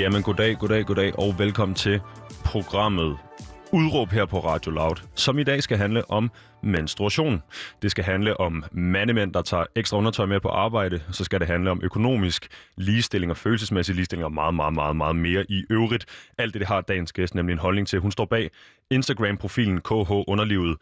Jamen, goddag, goddag, goddag, og velkommen til programmet Udråb her på Radio Loud, som i dag skal handle om menstruation. Det skal handle om mandemænd, der tager ekstra undertøj med på arbejde. Så skal det handle om økonomisk ligestilling og følelsesmæssig ligestilling og meget, meget, meget, meget mere i øvrigt. Alt det, det har dagens gæst nemlig en holdning til. Hun står bag Instagram-profilen KH Underlivet.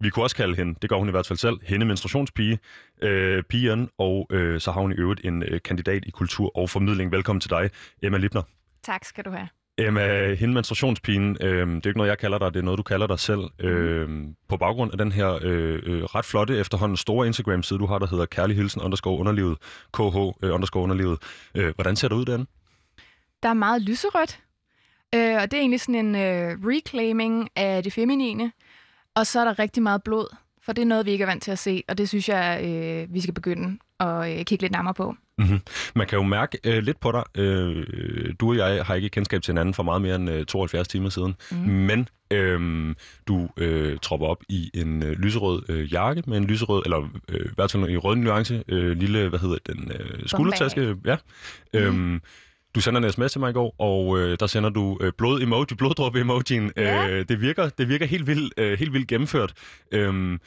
Vi kunne også kalde hende, det gør hun i hvert fald selv, hende menstruationspige, øh, pigen, og øh, så har hun i øvrigt en øh, kandidat i kultur og formidling. Velkommen til dig, Emma Lipner. Tak skal du have. Emma, hende menstruationspigen, øh, det er ikke noget, jeg kalder dig, det er noget, du kalder dig selv. Øh, på baggrund af den her øh, øh, ret flotte efterhånden store Instagram-side, du har, der hedder Kærlig Hilsen underscore underlivet, KH øh, underscore underlivet. Øh, hvordan ser det ud, den? Der er meget lyserødt, øh, og det er egentlig sådan en øh, reclaiming af det feminine. Og så er der rigtig meget blod, for det er noget, vi ikke er vant til at se, og det synes jeg, øh, vi skal begynde at øh, kigge lidt nærmere på. Mm-hmm. Man kan jo mærke øh, lidt på dig. Øh, du og jeg har ikke kendskab til hinanden for meget mere end øh, 72 timer siden. Mm. Men øh, du øh, tropper op i en øh, lyserød øh, jakke med en lyserød, eller øh, i hvert fald i rød nuance, øh, lille, hvad hedder den, øh, skuldertaske. Ja. Mm. Øh, du sender en sms til mig i går, og øh, der sender du øh, blod emoji, bloddråbe emojien. Ja. Øh, det virker, det virker helt vildt, øh, helt vildt gennemført. Øh,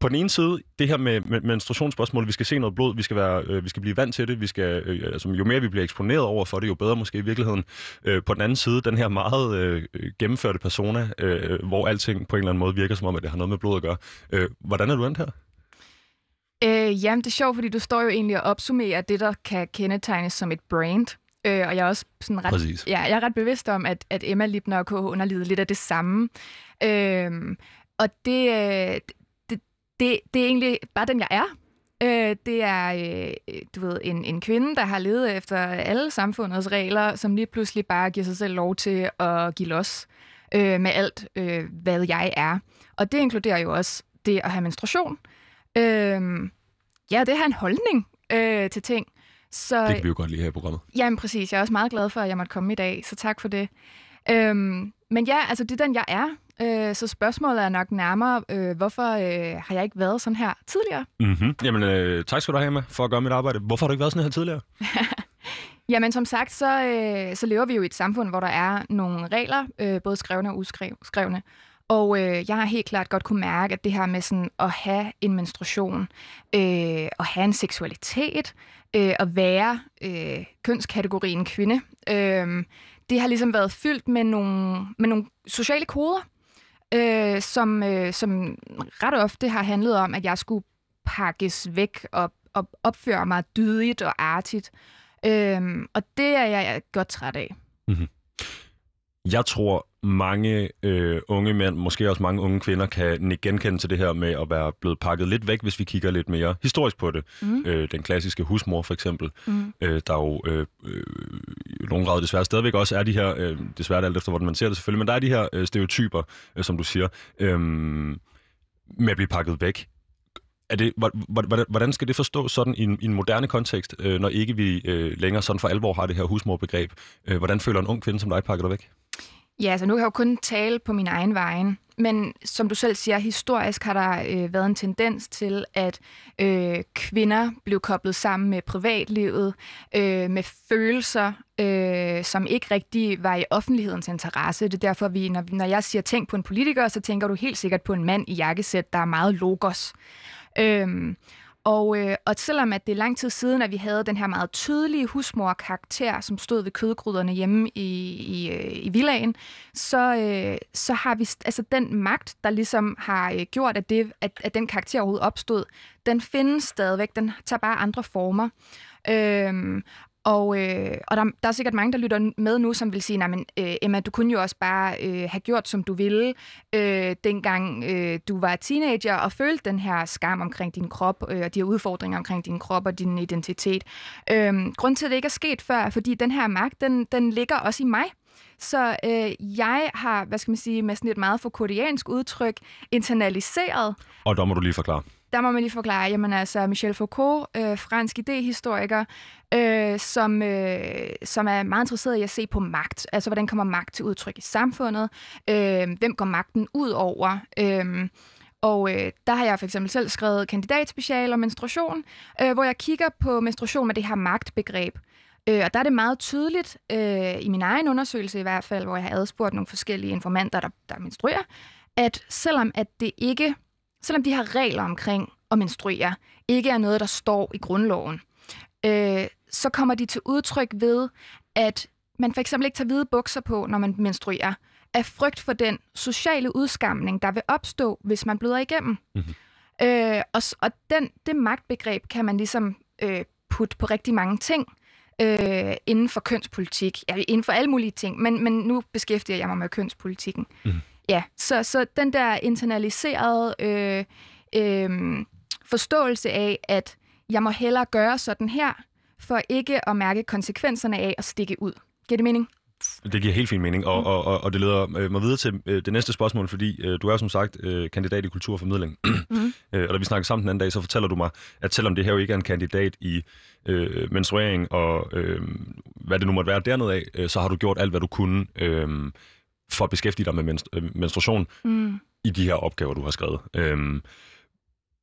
på den ene side, det her med, med menstruationsspørgsmål, vi skal se noget blod, vi skal, være, øh, vi skal blive vant til det, vi skal, øh, altså, jo mere vi bliver eksponeret over for det, jo bedre måske i virkeligheden. Øh, på den anden side, den her meget øh, gennemførte persona, øh, hvor alting på en eller anden måde virker som om, at det har noget med blod at gøre. Øh, hvordan er du endt her? Øh, jamen, det er sjovt, fordi du står jo egentlig og opsummerer det, der kan kendetegnes som et brand. Øh, og jeg er også sådan ret, Præcis. ja, jeg er ret bevidst om, at, at Emma Lipner og KH underlivet lidt af det samme. Øh, og det, øh, det, det, er egentlig bare den, jeg er. Øh, det er, øh, du ved, en, en kvinde, der har levet efter alle samfundets regler, som lige pludselig bare giver sig selv lov til at give los øh, med alt, øh, hvad jeg er. Og det inkluderer jo også det at have menstruation. Øh, ja, det har en holdning øh, til ting. Så, Det kan vi jo godt lide her i programmet. Jamen præcis, jeg er også meget glad for, at jeg måtte komme i dag, så tak for det. Øhm, men ja, altså det er den, jeg er. Øh, så spørgsmålet er nok nærmere, øh, hvorfor øh, har jeg ikke været sådan her tidligere? Mm-hmm. Jamen, øh, tak skal du have, Emma, for at gøre mit arbejde. Hvorfor har du ikke været sådan her tidligere? Jamen som sagt, så, øh, så lever vi jo i et samfund, hvor der er nogle regler, øh, både skrevne og uskrevne. Og øh, jeg har helt klart godt kunne mærke, at det her med sådan at have en menstruation, øh, at have en seksualitet, øh, at være øh, kønskategorien kvinde, øh, det har ligesom været fyldt med nogle, med nogle sociale koder, øh, som, øh, som ret ofte har handlet om, at jeg skulle pakkes væk og, og opføre mig dydigt og artigt. Øh, og det er jeg jeg godt træt af. Mhm. Jeg tror, mange øh, unge mænd, måske også mange unge kvinder, kan nikke genkende til det her med at være blevet pakket lidt væk, hvis vi kigger lidt mere historisk på det. Mm. Øh, den klassiske husmor for eksempel, Mm. øh, der jo øh, øh, nogen grad desværre stadigvæk også er de her, øh, desværre alt efter hvordan man ser det selvfølgelig, men der er de her øh, stereotyper, øh, som du siger, øh, med at blive pakket væk. Er det, hvordan, hvordan skal det forstås sådan i en, i en moderne kontekst, øh, når ikke vi øh, længere sådan for alvor har det her husmorbegreb? Øh, hvordan føler en ung kvinde som dig pakker dig væk? Ja, altså nu kan jeg jo kun tale på min egen vejen, men som du selv siger, historisk har der øh, været en tendens til, at øh, kvinder blev koblet sammen med privatlivet, øh, med følelser, øh, som ikke rigtig var i offentlighedens interesse. Det er derfor, vi, når, når jeg siger tænk på en politiker, så tænker du helt sikkert på en mand i jakkesæt, der er meget logos. Øh, og, øh, og selvom at det er lang tid siden, at vi havde den her meget tydelige husmor-karakter, som stod ved kødgryderne hjemme i, i, øh, i villagen, så, øh, så har vi altså den magt, der ligesom har øh, gjort, at, det, at, at den karakter overhovedet opstod, den findes stadigvæk. Den tager bare andre former. Øhm, og, øh, og der, der er sikkert mange, der lytter med nu, som vil sige, nej, men øh, Emma, du kunne jo også bare øh, have gjort, som du ville, øh, dengang øh, du var teenager, og følte den her skam omkring din krop, øh, og de her udfordringer omkring din krop og din identitet. Øh, grund til, at det ikke er sket før, er, fordi den her magt, den, den ligger også i mig. Så øh, jeg har, hvad skal man sige, med sådan et meget koreansk udtryk, internaliseret. Og der må du lige forklare. Der må man lige forklare, jamen altså Michel Foucault, øh, fransk idehistoriker, øh, som, øh, som er meget interesseret i at se på magt. Altså, hvordan kommer magt til udtryk i samfundet? Øh, hvem går magten ud over? Øh, og øh, der har jeg for eksempel selv skrevet kandidatspecial om menstruation, øh, hvor jeg kigger på menstruation med det her magtbegreb. Øh, og der er det meget tydeligt, øh, i min egen undersøgelse i hvert fald, hvor jeg har adspurgt nogle forskellige informanter, der, der menstruerer, at selvom at det ikke, selvom de her regler omkring at menstruere ikke er noget, der står i grundloven, øh, så kommer de til udtryk ved, at man for eksempel ikke tager hvide bukser på, når man menstruerer, af frygt for den sociale udskamning, der vil opstå, hvis man bløder igennem. Mm-hmm. Øh, og og den, det magtbegreb kan man ligesom øh, putte på rigtig mange ting øh, inden for kønspolitik. Ja, inden for alle mulige ting, men, men nu beskæftiger jeg mig med kønspolitikken. Mm. Ja, så, så den der internaliserede øh, øh, forståelse af, at jeg må hellere gøre sådan her, for ikke at mærke konsekvenserne af at stikke ud. Giver det mening? Det giver helt fin mening, og, og, og, og det leder øh, mig videre til øh, det næste spørgsmål, fordi øh, du er som sagt øh, kandidat i kulturformidling. mm. øh, og da vi snakker sammen den anden dag, så fortæller du mig, at selvom det her jo ikke er en kandidat i øh, menstruering og øh, hvad det nu måtte være dernede af, øh, så har du gjort alt, hvad du kunne øh, for at beskæftige dig med menstru- øh, menstruation mm. i de her opgaver, du har skrevet. Øh,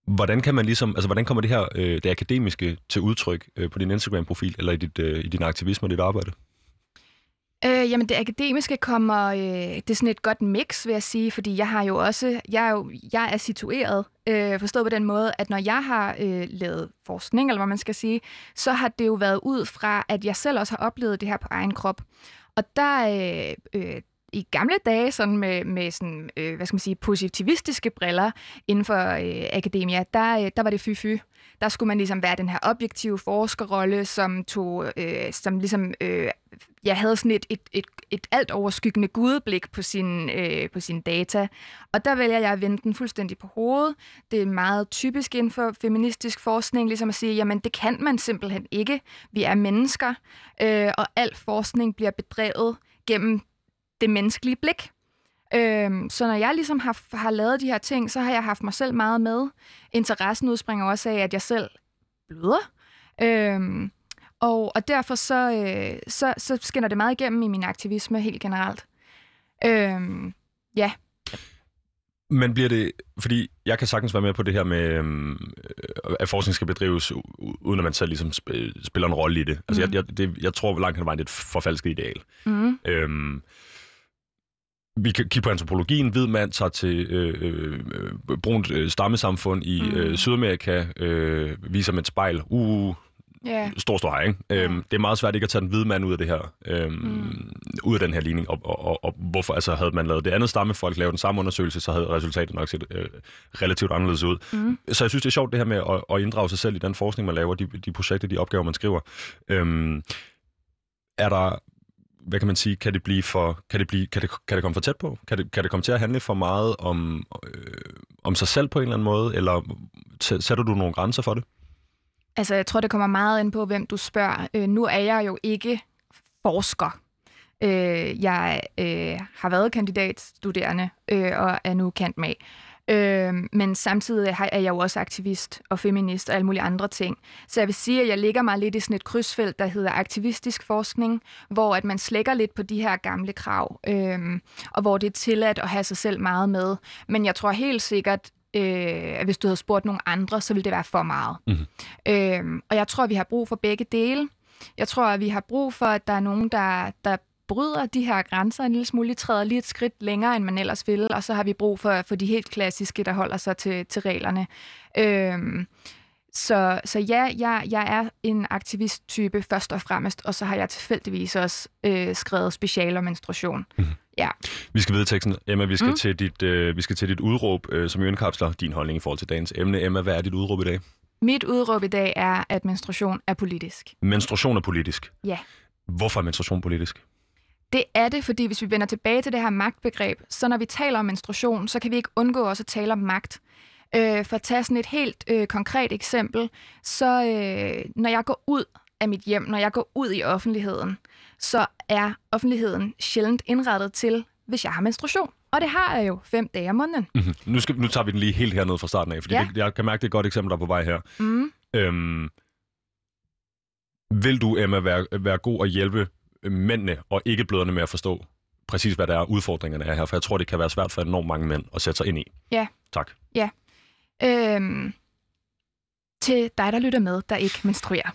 Hvordan kan man ligesom, altså hvordan kommer det her, øh, det akademiske til udtryk øh, på din Instagram-profil, eller i, dit, øh, i din aktivisme og dit arbejde? Øh, jamen det akademiske kommer, øh, det er sådan et godt mix, vil jeg sige, fordi jeg har jo også, jeg er, jo, jeg er situeret, øh, forstået på den måde, at når jeg har øh, lavet forskning, eller hvad man skal sige, så har det jo været ud fra, at jeg selv også har oplevet det her på egen krop. Og der, øh, øh, i gamle dage sådan med, med sådan, øh, hvad skal man sige, positivistiske briller inden for øh, akademia, der, øh, der var det fy-fy. Der skulle man ligesom være den her objektive forskerrolle, som tog, øh, som ligesom, øh, jeg havde sådan et, et, et, et alt overskyggende gudeblik på sin, øh, på sin data. Og der vælger jeg at vende den fuldstændig på hovedet. Det er meget typisk inden for feministisk forskning, ligesom at sige, jamen det kan man simpelthen ikke. Vi er mennesker, øh, og al forskning bliver bedrevet gennem det menneskelige blik. Øhm, så når jeg ligesom har, har lavet de her ting, så har jeg haft mig selv meget med. Interessen udspringer også af, at jeg selv bløder. Øhm, og, og derfor så, øh, så, så skinner det meget igennem i min aktivisme helt generelt. Øhm, ja. Men bliver det, fordi jeg kan sagtens være med på det her med, øhm, at forskning skal bedrives, uden at man selv ligesom spiller en rolle i det. Altså mm. jeg, jeg, det, jeg tror langt hen vejen, det er et forfalsket ideal. Mm. Øhm, vi kan kigge på antropologien. Hvid mand tager til øh, øh, brunt øh, stammesamfund i mm. øh, Sydamerika, øh, viser med et spejl. Uh, Yeah. Stor, stor hej, ikke? Yeah. Øhm, det er meget svært ikke at tage den hvide mand ud af det her, øhm, mm. ud af den her ligning. Og, og, og, og hvorfor altså, havde man lavet det andet stammefolk lave den samme undersøgelse, så havde resultatet nok set øh, relativt anderledes ud. Mm. Så jeg synes, det er sjovt det her med at, at inddrage sig selv i den forskning, man laver, de, de projekter, de opgaver, man skriver. Øhm, er der hvad kan man sige, kan det blive for, kan det, blive, kan det, kan det komme for tæt på? Kan det, kan det komme til at handle for meget om, øh, om sig selv på en eller anden måde, eller sætter du nogle grænser for det? Altså, jeg tror, det kommer meget ind på, hvem du spørger. Øh, nu er jeg jo ikke forsker. Øh, jeg øh, har været kandidatstuderende øh, og er nu kendt med. Øh, men samtidig er jeg jo også aktivist og feminist og alle mulige andre ting. Så jeg vil sige, at jeg ligger mig lidt i sådan et krydsfelt, der hedder aktivistisk forskning, hvor at man slækker lidt på de her gamle krav, øh, og hvor det er tilladt at have sig selv meget med. Men jeg tror helt sikkert, øh, at hvis du havde spurgt nogle andre, så ville det være for meget. Mm-hmm. Øh, og jeg tror, vi har brug for begge dele. Jeg tror, at vi har brug for, at der er nogen, der, der bryder de her grænser en lille smule, træder lige et skridt længere, end man ellers ville, og så har vi brug for, for de helt klassiske, der holder sig til, til reglerne. Øhm, så, så ja, jeg, jeg er en aktivist-type først og fremmest, og så har jeg tilfældigvis også øh, skrevet special om menstruation. Mm. Ja. Vi skal videre teksten. Emma, vi skal, mm. til, dit, øh, vi skal til dit udråb, øh, som jo indkapsler din holdning i forhold til dagens emne. Emma, hvad er dit udråb i dag? Mit udråb i dag er, at menstruation er politisk. Menstruation er politisk? Ja. Hvorfor er menstruation politisk? Det er det, fordi hvis vi vender tilbage til det her magtbegreb, så når vi taler om menstruation, så kan vi ikke undgå også at tale om magt. Øh, for at tage sådan et helt øh, konkret eksempel, så øh, når jeg går ud af mit hjem, når jeg går ud i offentligheden, så er offentligheden sjældent indrettet til, hvis jeg har menstruation. Og det har jeg jo fem dage om måneden. Mm-hmm. Nu, skal, nu tager vi den lige helt hernede fra starten af, fordi Ja. det, jeg kan mærke, det er et godt eksempel, der er på vej her. Mm. Øhm, vil du, Emma, være, være god at hjælpe mændene og ikke bløderne med at forstå præcis, hvad der er udfordringerne er her? For jeg tror, det kan være svært for enormt mange mænd at sætte sig ind i. Ja. Tak. Øhm, til dig, der lytter med, der ikke menstruerer.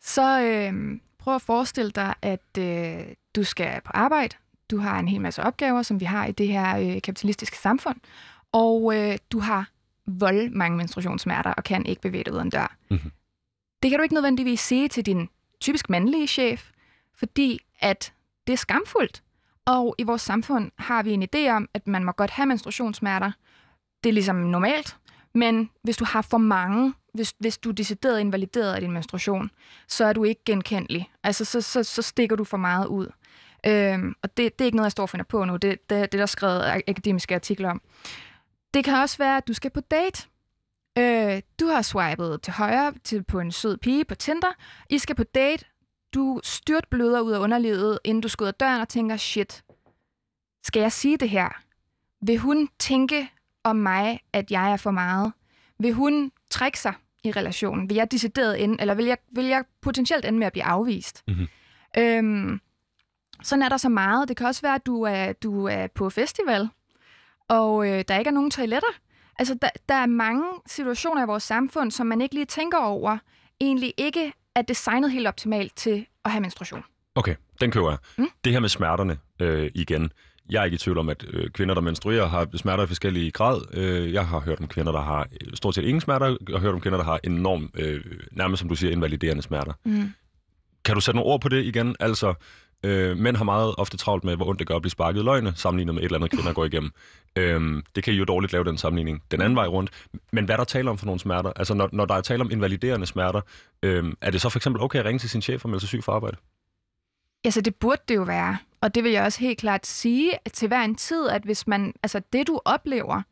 Så øhm, prøv at forestille dig, at øh, du skal på arbejde. Du har en hel masse opgaver, som vi har i det her øh, kapitalistiske samfund. Og øh, du har vold mange menstruationssmerter og kan ikke bevæge dig ud af en dør. Mhm. Det kan du ikke nødvendigvis sige til din typisk mandlige chef, fordi at det er skamfuldt. Og i vores samfund har vi en idé om, at man må godt have menstruationssmerter. Det er ligesom normalt. Men hvis du har for mange, hvis, hvis du er decideret invalideret af din menstruation, så er du ikke genkendelig. Altså, så, så, så stikker du for meget ud. Øhm, og det, det er ikke noget, jeg står og finder på nu. Det, det, det er der skrevet akademiske artikler om. Det kan også være, at du skal på date. Øh, du har swipet til højre til, på en sød pige på Tinder. I skal på date. Du styrt bløder ud af underlivet, inden du af døren og tænker, shit, skal jeg sige det her? Vil hun tænke om mig, at jeg er for meget? Vil hun trække sig i relationen? Vil jeg decideret ende, eller vil jeg, vil jeg potentielt ende med at blive afvist? Mhm. Øhm, sådan er der så meget. Det kan også være, at du er, du er på festival, og øh, der ikke er nogen toiletter. Altså, der, der er mange situationer i vores samfund, som man ikke lige tænker over, egentlig ikke er designet helt optimalt til at have menstruation. Okay, den køber jeg. Mm. Det her med smerterne øh, igen. Jeg er ikke i tvivl om, at øh, kvinder, der menstruerer, har smerter i forskellige grad. Øh, jeg har hørt om kvinder, der har øh, stort set ingen smerter. Jeg har hørt om kvinder, der har enormt, øh, nærmest som du siger, invaliderende smerter. Mm. Kan du sætte nogle ord på det igen? Altså, øh, mænd har meget ofte travlt med, hvor ondt det gør at blive sparket i løgne, sammenlignet med et eller andet, kvinder går igennem. Øh, det kan I jo dårligt lave den sammenligning den anden vej rundt. Men hvad er der tale om for nogle smerter? Altså, når, når der er tale om invaliderende smerter, øh, er det så for eksempel okay at ringe til sin chef og melde sig syg for arbejde? Altså, det burde det jo være. Og det vil jeg også helt klart sige at til hver en tid, at hvis man, altså det du oplever,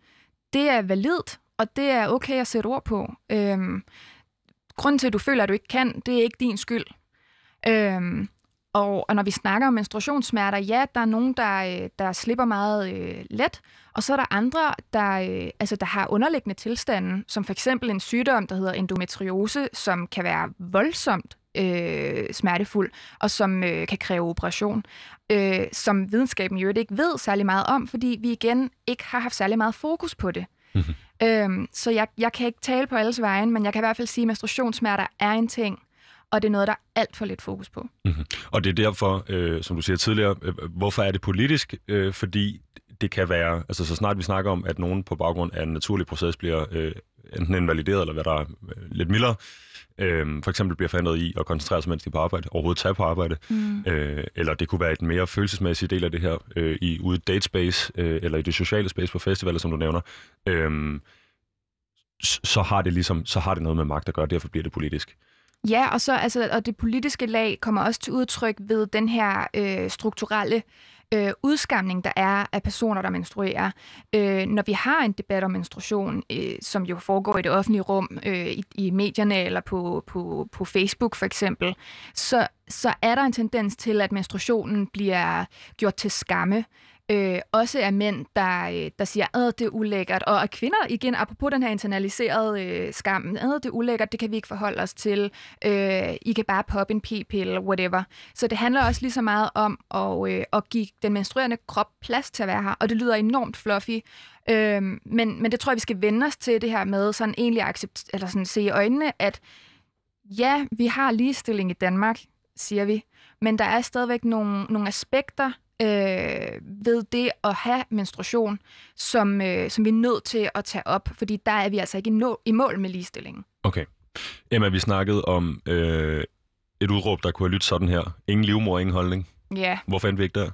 det er validt, og det er okay at sætte ord på. Øhm, grunden til, at du føler, at du ikke kan, det er ikke din skyld. Øhm, og, og når vi snakker om menstruationssmerter, ja, der er nogen, der, øh, der slipper meget øh, let, og så er der andre, der, øh, altså, der har underliggende tilstanden, som for eksempel en sygdom, der hedder endometriose, som kan være voldsomt øh, smertefuld, og som øh, kan kræve operation, øh, som videnskaben jo ikke ved særlig meget om, fordi vi igen ikke har haft særlig meget fokus på det. Mhm. Øhm, så jeg, jeg kan ikke tale på alles vejen, men jeg kan i hvert fald sige, at menstruationssmerter er en ting, og det er noget, der er alt for lidt fokus på. Og det er derfor, øh, som du siger tidligere, øh, hvorfor er det politisk? Øh, fordi det kan være, altså så snart vi snakker om, at nogen på baggrund af en naturlig proces bliver øh, enten invalideret, eller hvad der er øh, lidt mildere, øh, for eksempel bliver forhindret i at koncentrere sig, mens de er på arbejde, overhovedet tage på arbejde, Mm. øh, eller det kunne være et mere følelsesmæssig del af det her, øh, i ude i datespace, øh, eller i det sociale space på festivaler, som du nævner, øh, så har det ligesom, så har det noget med magt at gøre, derfor bliver det politisk. Ja, og så altså, og det politiske lag kommer også til udtryk ved den her øh, strukturelle øh, udskamning, der er af personer, der menstruerer. Øh, når vi har en debat om menstruation, øh, som jo foregår i det offentlige rum, øh, i, i medierne eller på, på, på Facebook for eksempel, så, så er der en tendens til, at menstruationen bliver gjort til skamme. Øh, også er mænd, der, øh, der siger, at det er ulækkert. Og at kvinder, igen, apropos den her internaliserede øh, skam, at det er ulækkert, det kan vi ikke forholde os til. Øh, I kan bare poppe en p-pille, whatever. Så det handler også lige så meget om at, øh, at give den menstruerende krop plads til at være her. Og det lyder enormt fluffy. Øh, men, men det tror jeg, vi skal vende os til det her med sådan egentlig accept, eller sådan se i øjnene, at ja, vi har ligestilling i Danmark, siger vi, men der er stadigvæk nogle, nogle aspekter øh, ved det at have menstruation, som, øh, som vi er nødt til at tage op, fordi der er vi altså ikke i, nå, i mål med ligestillingen. Okay. Emma, vi snakkede om øh, et udråb, der kunne have lyttet sådan her. Ingen livmor, ingen holdning. Ja, Hvorfor endte vi ikke der?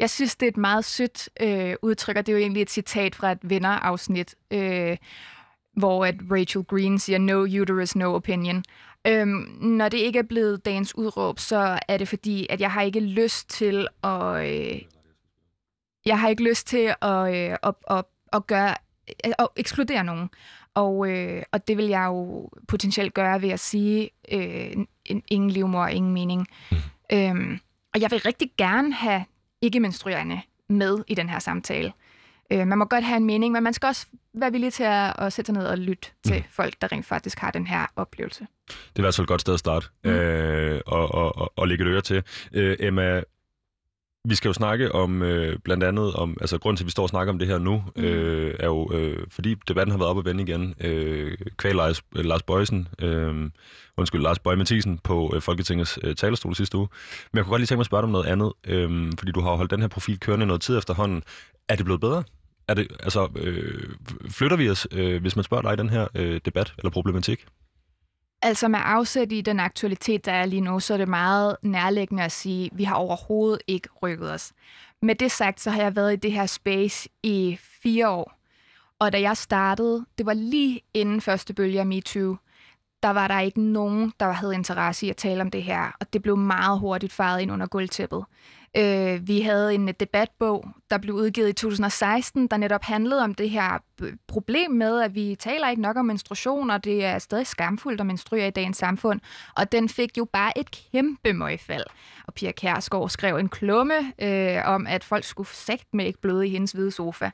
jeg synes, det er et meget sødt øh, udtryk, og det er jo egentlig et citat fra et venner-afsnit, øh, hvor at Rachel Green siger, no uterus, no opinion. Øhm, når det ikke er blevet dagens udråb, så er det fordi, at jeg har ikke lyst til at... Øh, jeg har ikke lyst til at, øh, at, at, at gøre og ekskludere nogen. Og, øh, og det vil jeg jo potentielt gøre ved at sige, øh, ingen livmor, ingen mening. Mm. Øhm, og jeg vil rigtig gerne have ikke-menstruerende med i den her samtale. Øh, man må godt have en mening, men man skal også være villig til at, at sætte sig ned og lytte mm. til folk, der rent faktisk har den her oplevelse. Det er i hvert fald et godt sted at starte mm. øh, og, og, og, og lægge et øre til. Øh, Emma, vi skal jo snakke om øh, blandt andet om, altså grunden til, at vi står og snakker om det her nu, mm. øh, er jo, øh, fordi debatten har været op og vende igen. Øh, kvæl Lars, Lars Bøjsen, øh, undskyld, Lars Bøje Mathisen på øh, Folketingets øh, talerstol sidste uge. Men jeg kunne godt lige tænke mig at spørge dig om noget andet, øh, fordi du har holdt den her profil kørende noget tid efterhånden. Er det blevet bedre? Er det, altså, øh, flytter vi os, øh, hvis man spørger dig i den her øh, debat eller problematik? Altså med afsæt i den aktualitet, der er lige nu, så er det meget nærliggende at sige, at vi har overhovedet ikke rykket os. Med det sagt, så har jeg været i det her space i fire år. Og da jeg startede, det var lige inden første bølge af MeToo, der var der ikke nogen, der havde interesse i at tale om det her, og det blev meget hurtigt faret ind under gulvtæppet. Øh, vi havde en debatbog, der blev udgivet i 2016, der netop handlede om det her problem med, at vi taler ikke nok om menstruation, og det er stadig skamfuldt at menstruere i dagens samfund. Og den fik jo bare et kæmpe møgfald. Og Pia Kærsgaard skrev en klumme øh, om, at folk skulle sagt med ikke bløde i hendes hvide sofa.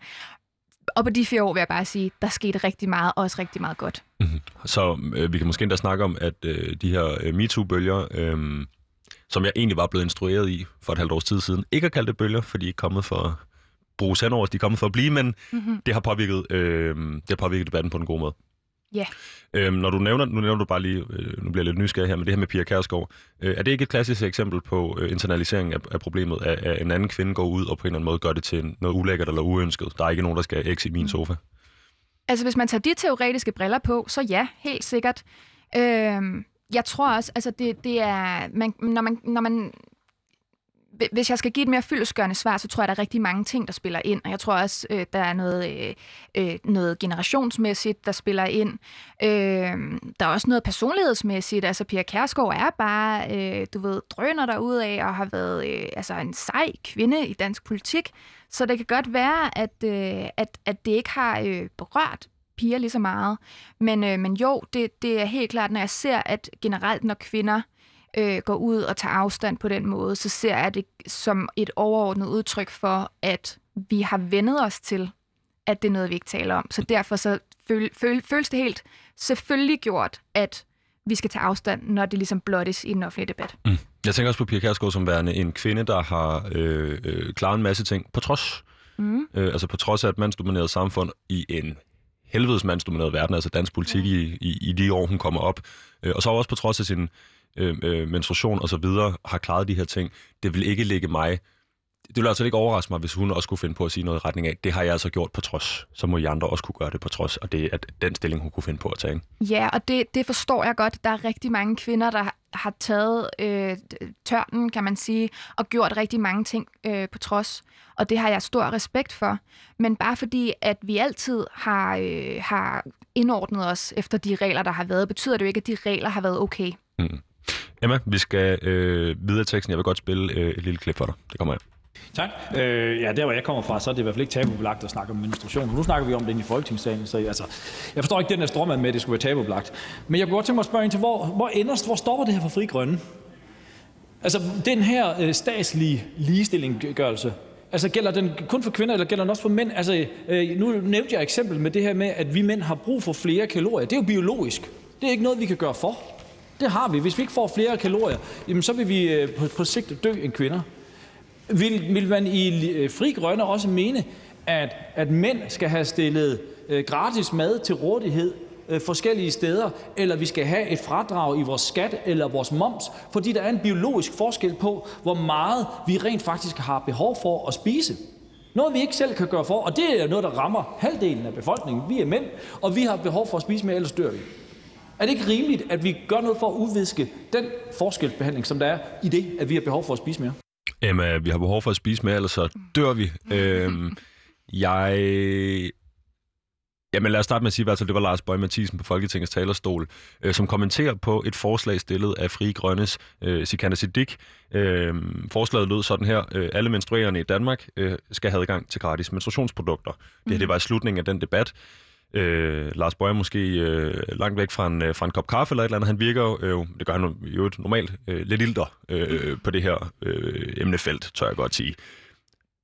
Og på de fire år vil jeg bare sige, der skete rigtig meget, og også rigtig meget godt. Mm-hmm. Så øh, vi kan måske endda snakke om, at øh, de her øh, MeToo-bølger... Øh som jeg egentlig var blevet instrueret i for et halvt års tid siden. Ikke at kalde det bølger, fordi de er kommet for bruge sandord, de er kommet for at blive, men mm-hmm. det, har påvirket, øh, det har påvirket debatten på en god måde. Ja. Yeah. Øhm, når du nævner, nu nævner du bare lige, øh, nu bliver jeg lidt nysgerrig her, men det her med Pia Kærsgaard, øh, er det ikke et klassisk eksempel på øh, internalisering af, af problemet, at, at en anden kvinde går ud og på en eller anden måde gør det til noget ulækkert eller uønsket? Der er ikke nogen, der skal ex i min mm. sofa. Altså hvis man tager de teoretiske briller på, så ja, helt sikkert. Øhm, jeg tror også, altså det, det er, man, når, man, når man hvis jeg skal give et mere fyldesgørende svar, så tror jeg, der er rigtig mange ting, der spiller ind. Og jeg tror også, øh, der er noget, øh, øh, noget generationsmæssigt, der spiller ind. Øh, der er også noget personlighedsmæssigt. Altså, Pia Kærsgaard er bare, øh, du ved, drøner derude af og har været øh, altså en sej kvinde i dansk politik. Så det kan godt være, at, øh, at, at det ikke har øh, berørt piger lige så meget. Men, øh, men jo, det, det er helt klart, når jeg ser, at generelt, når kvinder øh, går ud og tager afstand på den måde, så ser jeg det som et overordnet udtryk for, at vi har vendet os til, at det er noget, vi ikke taler om. Så derfor så føl, føl, føles det helt selvfølgelig gjort, at vi skal tage afstand, når det ligesom blottes i den offentlige debat. Mm. Jeg tænker også på Pia Kærsgaard som værende en kvinde, der har øh, øh, klaret en masse ting på trods. Mm. Øh, altså på trods af et mandsdomineret samfund i en helvedes mandsdomineret verden, altså dansk politik i, i, i de år, hun kommer op. Øh, og så også på trods af sin øh, øh, menstruation og så videre, har klaret de her ting. Det vil ikke ligge mig det vil altså ikke overraske mig, hvis hun også kunne finde på at sige noget i retning af, det har jeg altså gjort på trods. Så må I andre også kunne gøre det på trods, og det er den stilling, hun kunne finde på at tage. Ja, og det, det forstår jeg godt. Der er rigtig mange kvinder, der har taget øh, tørnen, kan man sige, og gjort rigtig mange ting øh, på trods. Og det har jeg stor respekt for. Men bare fordi, at vi altid har, øh, har indordnet os efter de regler, der har været, betyder det jo ikke, at de regler har været okay. Mm. Emma, vi skal øh, videre teksten. Jeg vil godt spille øh, et lille klip for dig. Det kommer her. Tak. Øh, ja, der hvor jeg kommer fra, så er det i hvert fald ikke tabubelagt at snakke om menstruation. Nu snakker vi om det i Folketingssalen, så altså, jeg forstår ikke den der stråmand med, at det skulle være tabubelagt. Men jeg kunne godt tænke mig at spørge ind til, hvor, hvor, ender, hvor stopper det her for fri grønne? Altså, den her øh, statslige ligestillinggørelse, altså gælder den kun for kvinder, eller gælder den også for mænd? Altså, øh, nu nævnte jeg eksempel med det her med, at vi mænd har brug for flere kalorier. Det er jo biologisk. Det er ikke noget, vi kan gøre for. Det har vi. Hvis vi ikke får flere kalorier, jamen, så vil vi øh, på, på sigt dø end kvinder. Vil, vil man i øh, Fri Grønne også mene, at, at mænd skal have stillet øh, gratis mad til rådighed øh, forskellige steder, eller vi skal have et fradrag i vores skat eller vores moms, fordi der er en biologisk forskel på, hvor meget vi rent faktisk har behov for at spise. Noget vi ikke selv kan gøre for, og det er noget, der rammer halvdelen af befolkningen. Vi er mænd, og vi har behov for at spise mere, ellers dør vi. Er det ikke rimeligt, at vi gør noget for at udviske den forskelsbehandling, som der er i det, at vi har behov for at spise mere? Emma, vi har behov for at spise mere, ellers så dør vi. øhm, jeg Jamen lad os starte med at sige, at altså, det var Lars Bøge Mathisen på Folketingets talerstol, øh, som kommenterer på et forslag stillet af Fri Grønnes øh, Sikander Siddiq. Øh, forslaget lød sådan her. Øh, alle menstruerende i Danmark øh, skal have adgang til gratis menstruationsprodukter. Mm. Det her det var i slutningen af den debat. Øh, Lars Bøger måske øh, langt væk fra en, øh, fra en kop kaffe eller et eller andet. Han virker jo, øh, det gør han jo normalt, øh, lidt ilter øh, på det her øh, emnefelt, tør jeg godt sige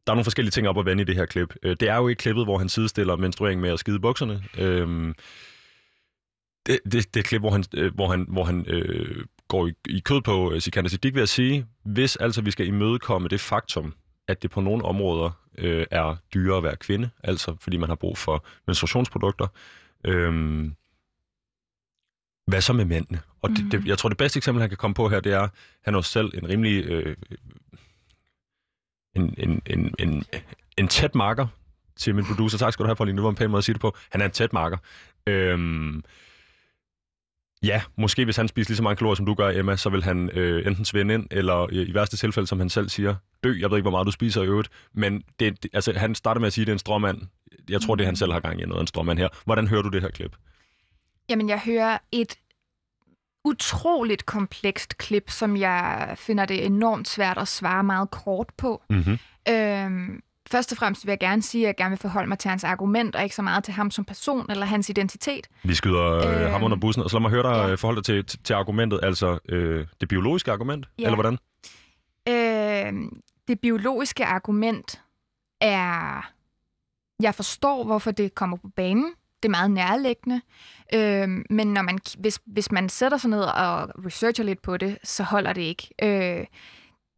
der er nogle forskellige ting op at vende i det her klip. Øh, det er jo ikke klippet, hvor han sidestiller menstruering med at skide bukserne. Øh, det, det, det er et klip, hvor han, øh, hvor han, hvor han øh, går i, i kød på øh, Sikander Siddiq ved at sige, hvis altså vi skal imødekomme det faktum, at det på nogle områder øh, er dyrere at være kvinde, altså fordi man har brug for menstruationsprodukter, øh, hvad så med mændene? Og det, det, mhm. jeg tror, det bedste eksempel, han kan komme på her, det er, han er selv en rimelig øh, en, en, en, en, en tæt marker til min producer. Tak skal du have, Pauline. Det var en pæn måde at sige det på. Han er en tæt marker. Øhm, ja, måske hvis han spiser lige så mange kalorier, som du gør, Emma, så vil han øh, enten svinde ind, eller øh, i værste tilfælde, som han selv siger, dø. Jeg ved ikke, hvor meget du spiser i øvrigt, men det, det, altså, han starter med at sige, at det er en stråmand. Jeg tror, det er han selv har gang i noget, en stråmand her. Hvordan hører du det her klip? Jamen, jeg hører et utroligt komplekst klip, som jeg finder det enormt svært at svare meget kort på. Mm-hmm. Øhm, først og fremmest vil jeg gerne sige, at jeg gerne vil forholde mig til hans argument, og ikke så meget til ham som person eller hans identitet. Vi skyder øh, ham under bussen, og så lad mig høre dig ja. Øh, forholde dig til, til, til argumentet, altså øh, det biologiske argument, ja. eller hvordan? Øh, det biologiske argument er... Jeg forstår, hvorfor det kommer på banen det er meget nærliggende. Øh, men når man, hvis, hvis man sætter sig ned og researcher lidt på det, så holder det ikke. Øh,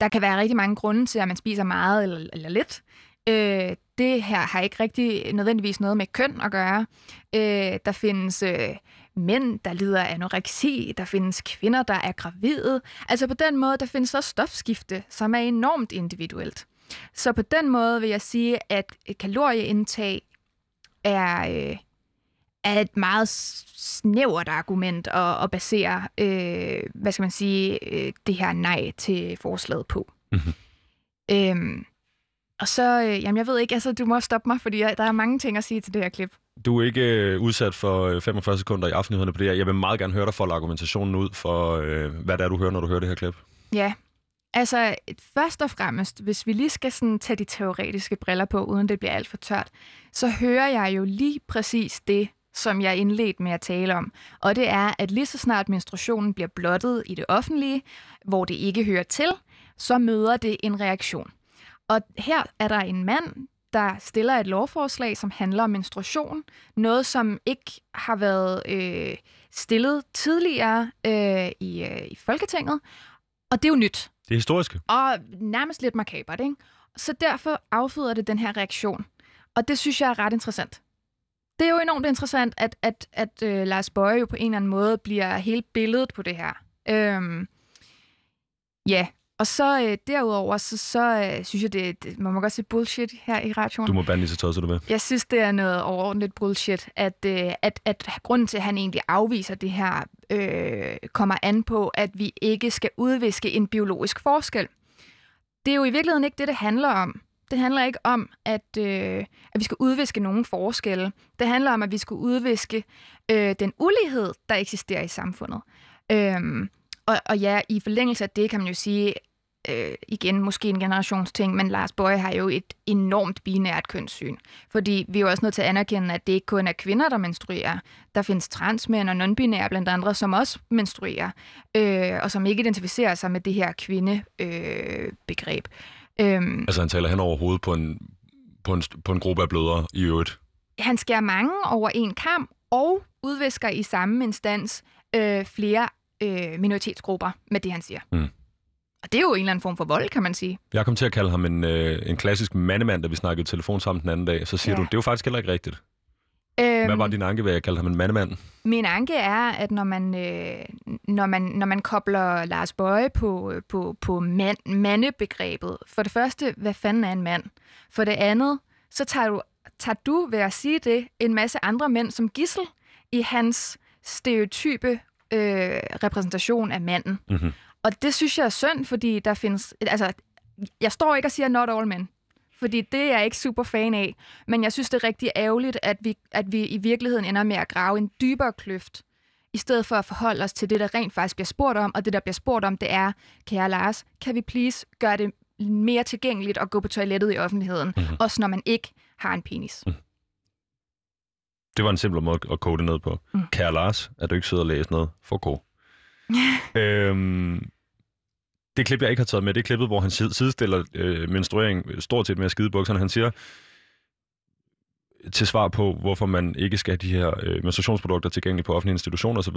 der kan være rigtig mange grunde til, at man spiser meget eller, eller lidt. Øh, det her har ikke rigtig nødvendigvis noget med køn at gøre. Øh, der findes øh, mænd, der lider af anoreksi. Der findes kvinder, der er gravide. Altså på den måde, der findes også stofskifte, som er enormt individuelt. Så på den måde vil jeg sige, at kalorieindtag er... Øh, er et meget snævert argument at, at basere, øh, hvad skal man sige, øh, det her nej til forslaget på. Mm-hmm. Øhm, og så, øh, jamen jeg ved ikke, altså du må stoppe mig, fordi jeg, der er mange ting at sige til det her klip. Du er ikke øh, udsat for 45 øh, sekunder i aftenhederne på det her. Jeg vil meget gerne høre dig folde argumentationen ud for, øh, hvad det er, du hører, når du hører det her klip. Ja, altså først og fremmest, hvis vi lige skal sådan tage de teoretiske briller på, uden det bliver alt for tørt, så hører jeg jo lige præcis det, som jeg indledte med at tale om. Og det er, at lige så snart menstruationen bliver blottet i det offentlige, hvor det ikke hører til, så møder det en reaktion. Og her er der en mand, der stiller et lovforslag, som handler om menstruation. Noget, som ikke har været øh, stillet tidligere øh, i, øh, i Folketinget. Og det er jo nyt. Det er historisk. Og nærmest lidt makabert, ikke? Så derfor afføder det den her reaktion. Og det synes jeg er ret interessant det er jo enormt interessant, at, at, at uh, Lars Bøje jo på en eller anden måde bliver hele billedet på det her. Øhm, ja, og så uh, derudover, så, så uh, synes jeg, det, det man må godt sige bullshit her i radioen. Du må bande lige så så du med. Jeg synes, det er noget overordentligt bullshit, at, uh, at, at grunden til, at han egentlig afviser det her, uh, kommer an på, at vi ikke skal udviske en biologisk forskel. Det er jo i virkeligheden ikke det, det handler om. Det handler ikke om, at, øh, at vi skal udviske nogen forskelle. Det handler om, at vi skal udviske øh, den ulighed, der eksisterer i samfundet. Øhm, og, og ja, i forlængelse af det kan man jo sige, øh, igen måske en generationsting, men Lars Bøje har jo et enormt binært kønssyn. Fordi vi er jo også nødt til at anerkende, at det ikke kun er kvinder, der menstruerer. Der findes transmænd og non-binære blandt andre, som også menstruerer, øh, og som ikke identificerer sig med det her kvindebegreb. Øh, begreb. Øhm, altså han taler hen over hovedet på en, på en, på en gruppe af blødere i øvrigt? Han skærer mange over en kamp og udvisker i samme instans øh, flere øh, minoritetsgrupper med det, han siger. Mm. Og det er jo en eller anden form for vold, kan man sige. Jeg kom til at kalde ham en, øh, en klassisk mandemand, da vi snakkede telefon sammen den anden dag. Så siger ja. du, det er jo faktisk heller ikke rigtigt. Øhm, Hvad var din anke ved, at jeg kaldte ham en mandemand? Min anke er, at når man, øh, når man, når man kobler Lars Bøje på, på, på mand, mandebegrebet, for det første, hvad fanden er en mand? For det andet, så tager du, tager du ved at sige det, en masse andre mænd som gissel i hans stereotype øh, repræsentation af manden. Mm-hmm. Og det synes jeg er synd, fordi der findes... Altså, jeg står ikke og siger not all men. fordi det er jeg ikke super fan af. Men jeg synes, det er rigtig ærgerligt, at vi, at vi i virkeligheden ender med at grave en dybere kløft, i stedet for at forholde os til det, der rent faktisk bliver spurgt om. Og det, der bliver spurgt om, det er, kære Lars, kan vi please gøre det mere tilgængeligt at gå på toilettet i offentligheden, mm-hmm. også når man ikke har en penis. Mm. Det var en simpel måde at kode det ned på. Mm. Kære Lars, er du ikke sidder og læser noget? For god. øhm, det klip, jeg ikke har taget med, det er klippet, hvor han sidestiller øh, menstruering stort set med at skide bukserne. Han siger til svar på, hvorfor man ikke skal have de her øh, menstruationsprodukter tilgængelige på offentlige institutioner osv.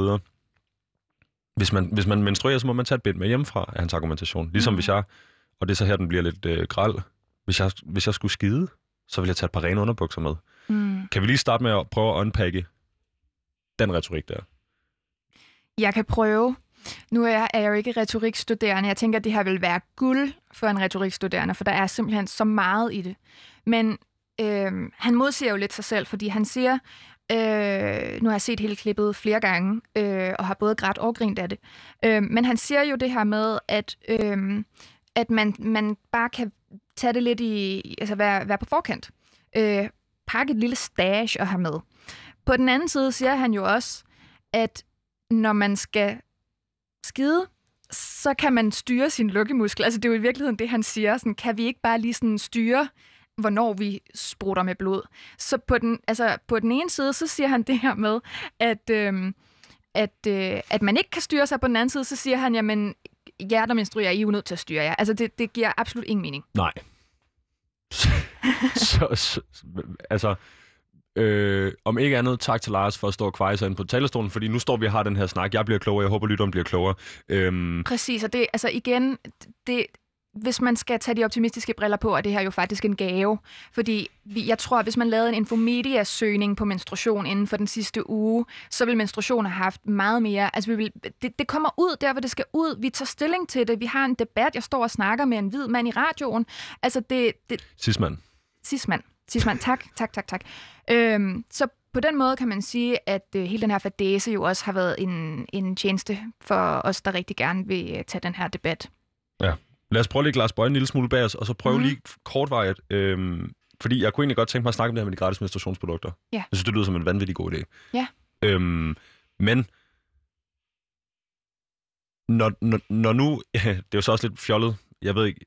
Hvis man, hvis man menstruerer, så må man tage et bind med hjemmefra, af hans argumentation. Ligesom mm. hvis jeg, og det er så her, den bliver lidt øh, græld, hvis jeg, hvis jeg skulle skide, så ville jeg tage et par rene underbukser med. Mm. Kan vi lige starte med at prøve at unpacke den retorik der? Jeg kan prøve. Nu er jeg, er jeg jo ikke retorikstuderende. Jeg tænker, at det her vil være guld for en retorikstuderende, for der er simpelthen så meget i det. Men øh, han modsiger jo lidt sig selv, fordi han siger, øh, nu har jeg set hele klippet flere gange, øh, og har både grædt og grint af det, øh, men han siger jo det her med, at, øh, at man, man bare kan tage det lidt i, altså være, være på forkant. Øh, pakke et lille stash og have med. På den anden side siger han jo også, at når man skal skide, så kan man styre sin lukkemuskel. Altså det er jo i virkeligheden det, han siger. Sådan, kan vi ikke bare lige sådan styre, hvornår vi sprutter med blod? Så på den, altså, på den ene side, så siger han det her med, at, øhm, at, øh, at man ikke kan styre sig. På den anden side, så siger han, jamen, jer, der menstruerer, I er jo nødt til at styre jer. Altså det, det giver absolut ingen mening. Nej. så, så, altså, Øh, om ikke andet, tak til Lars for at stå og kvejse ind på talerstolen, fordi nu står vi og har den her snak. Jeg bliver klogere, jeg håber, lytteren bliver klogere. Øhm... Præcis, og det, altså igen, det, hvis man skal tage de optimistiske briller på, er det her jo faktisk en gave. Fordi vi, jeg tror, at hvis man lavede en Infomedia-søgning på menstruation inden for den sidste uge, så vil menstruation have haft meget mere. Altså, vi vil, det, det kommer ud der, hvor det skal ud. Vi tager stilling til det. Vi har en debat. Jeg står og snakker med en hvid mand i radioen. Altså, det... det Sismand. Sismand. Sismand, tak, tak, tak, tak. Øhm, så på den måde kan man sige, at øh, hele den her fadese jo også har været en, en tjeneste for os, der rigtig gerne vil øh, tage den her debat. Ja. Lad os prøve at lægge Lars Bøje en lille smule bag os, og så prøve mm. lige kortvejet, øhm, fordi jeg kunne egentlig godt tænke mig at snakke om det her med de gratis menstruationsprodukter. Ja. Jeg synes, det lyder som en vanvittig god idé. Ja. Øhm, men når, når, når nu, det er jo så også lidt fjollet, jeg ved ikke,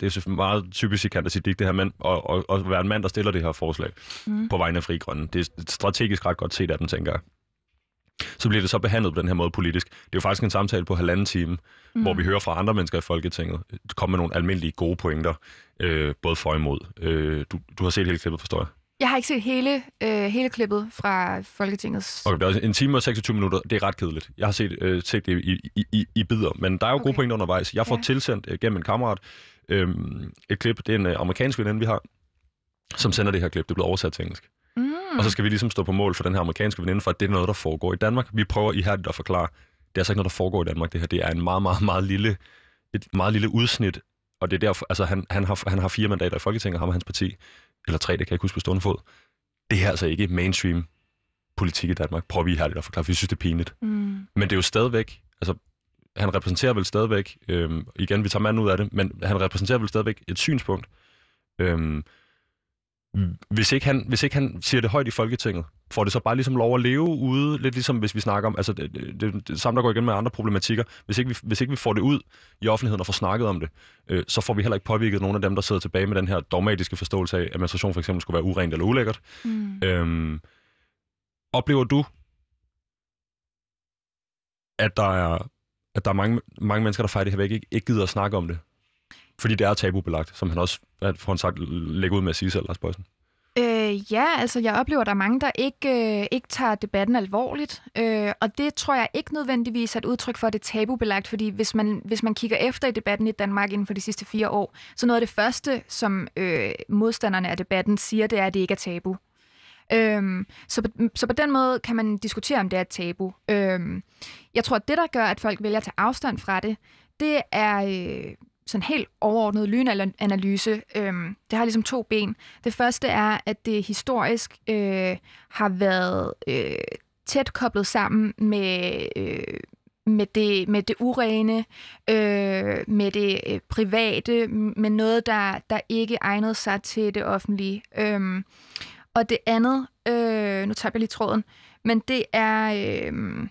det er meget typisk i Kantasik, det her mand, og, og, og være en mand, der stiller det her forslag mm. på vegne af Fri Grønne. Det er strategisk ret godt set af dem, tænker jeg. Så bliver det så behandlet på den her måde politisk. Det er jo faktisk en samtale på halvanden time, mm. hvor vi hører fra andre mennesker i Folketinget, komme med nogle almindelige gode pointer, øh, både for og imod. Øh, du, du har set hele klippet, forstår jeg? Jeg har ikke set hele, øh, hele klippet fra Folketingets... Okay, det er en time og 26 minutter. Det er ret kedeligt. Jeg har set, øh, set det i, i, i, i bidder, men der er jo okay. gode pointer undervejs. Jeg får ja. tilsendt øh, gennem en kammerat øhm, et klip. Det er en øh, amerikansk veninde, vi har, som sender det her klip. Det er blevet oversat til engelsk. Mm. Og så skal vi ligesom stå på mål for den her amerikanske veninde, for at det er noget, der foregår i Danmark. Vi prøver ihærdigt at forklare, det er altså ikke noget, der foregår i Danmark. Det her det er en meget, meget, meget lille, et meget lille udsnit. Og det er derfor, altså han, han, har, han har fire mandater i Folketinget, ham og hans parti. Eller tre, det kan jeg ikke huske på stående fod. Det her er altså ikke mainstream politik i Danmark. Prøver vi ihærdigt at forklare, for vi synes, det er pinligt. Mm. Men det er jo stadigvæk, altså han repræsenterer vel stadigvæk, øhm, igen, vi tager manden ud af det, men han repræsenterer vel stadigvæk et synspunkt. Øhm, hvis ikke, han, hvis ikke han siger det højt i Folketinget, får det så bare ligesom lov at leve ude, lidt ligesom hvis vi snakker om, altså det, det, det, det samme der går igen med andre problematikker, hvis ikke, vi, hvis ikke vi får det ud i offentligheden og får snakket om det, øh, så får vi heller ikke påvirket nogen af dem, der sidder tilbage med den her dogmatiske forståelse af, at menstruation for eksempel skulle være urent eller ulækkert. Mm. Øhm, oplever du, at der er at der er mange, mange mennesker, der fejrer det her væk, ikke, ikke gider at snakke om det. Fordi det er tabubelagt, som han også får han sagt, lægger ud med at sige selv, Lars Bøjsen. Øh, ja, altså jeg oplever, at der er mange, der ikke, øh, ikke tager debatten alvorligt. Øh, og det tror jeg ikke nødvendigvis er et udtryk for, at det er tabubelagt. Fordi hvis man, hvis man kigger efter i debatten i Danmark inden for de sidste fire år, så noget af det første, som øh, modstanderne af debatten siger, det er, at det ikke er tabu. Øhm, så, på, så på den måde kan man diskutere, om det er et tabu. Øhm, jeg tror, at det, der gør, at folk vælger at tage afstand fra det, det er øh, sådan helt overordnet lynanalyse. Øhm, det har ligesom to ben. Det første er, at det historisk øh, har været øh, tæt koblet sammen med... Øh, med det, med det urene, øh, med det øh, private, med noget, der, der ikke egnede sig til det offentlige. Øh, og det andet, øh, nu tager jeg lige tråden, men det er... Øh,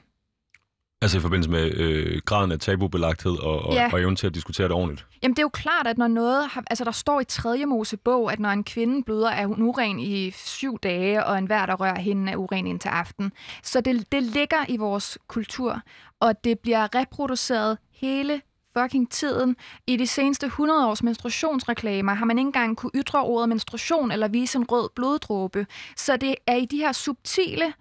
Altså i forbindelse med øh, graden af tabubelagthed og, og, Ja. og evnen til at diskutere det ordentligt. Jamen, det er jo klart, at når noget... Har, altså, der står i 3. Mosebog, at når en kvinde bløder, er hun uren i syv dage, og enhver, der rører hende, er uren indtil aften. Så det, det ligger i vores kultur, og det bliver reproduceret hele fucking tiden. I de seneste 100 års menstruationsreklamer har man ikke engang kunne ytre ordet menstruation eller vise en rød bloddråbe. Så det er i de her subtile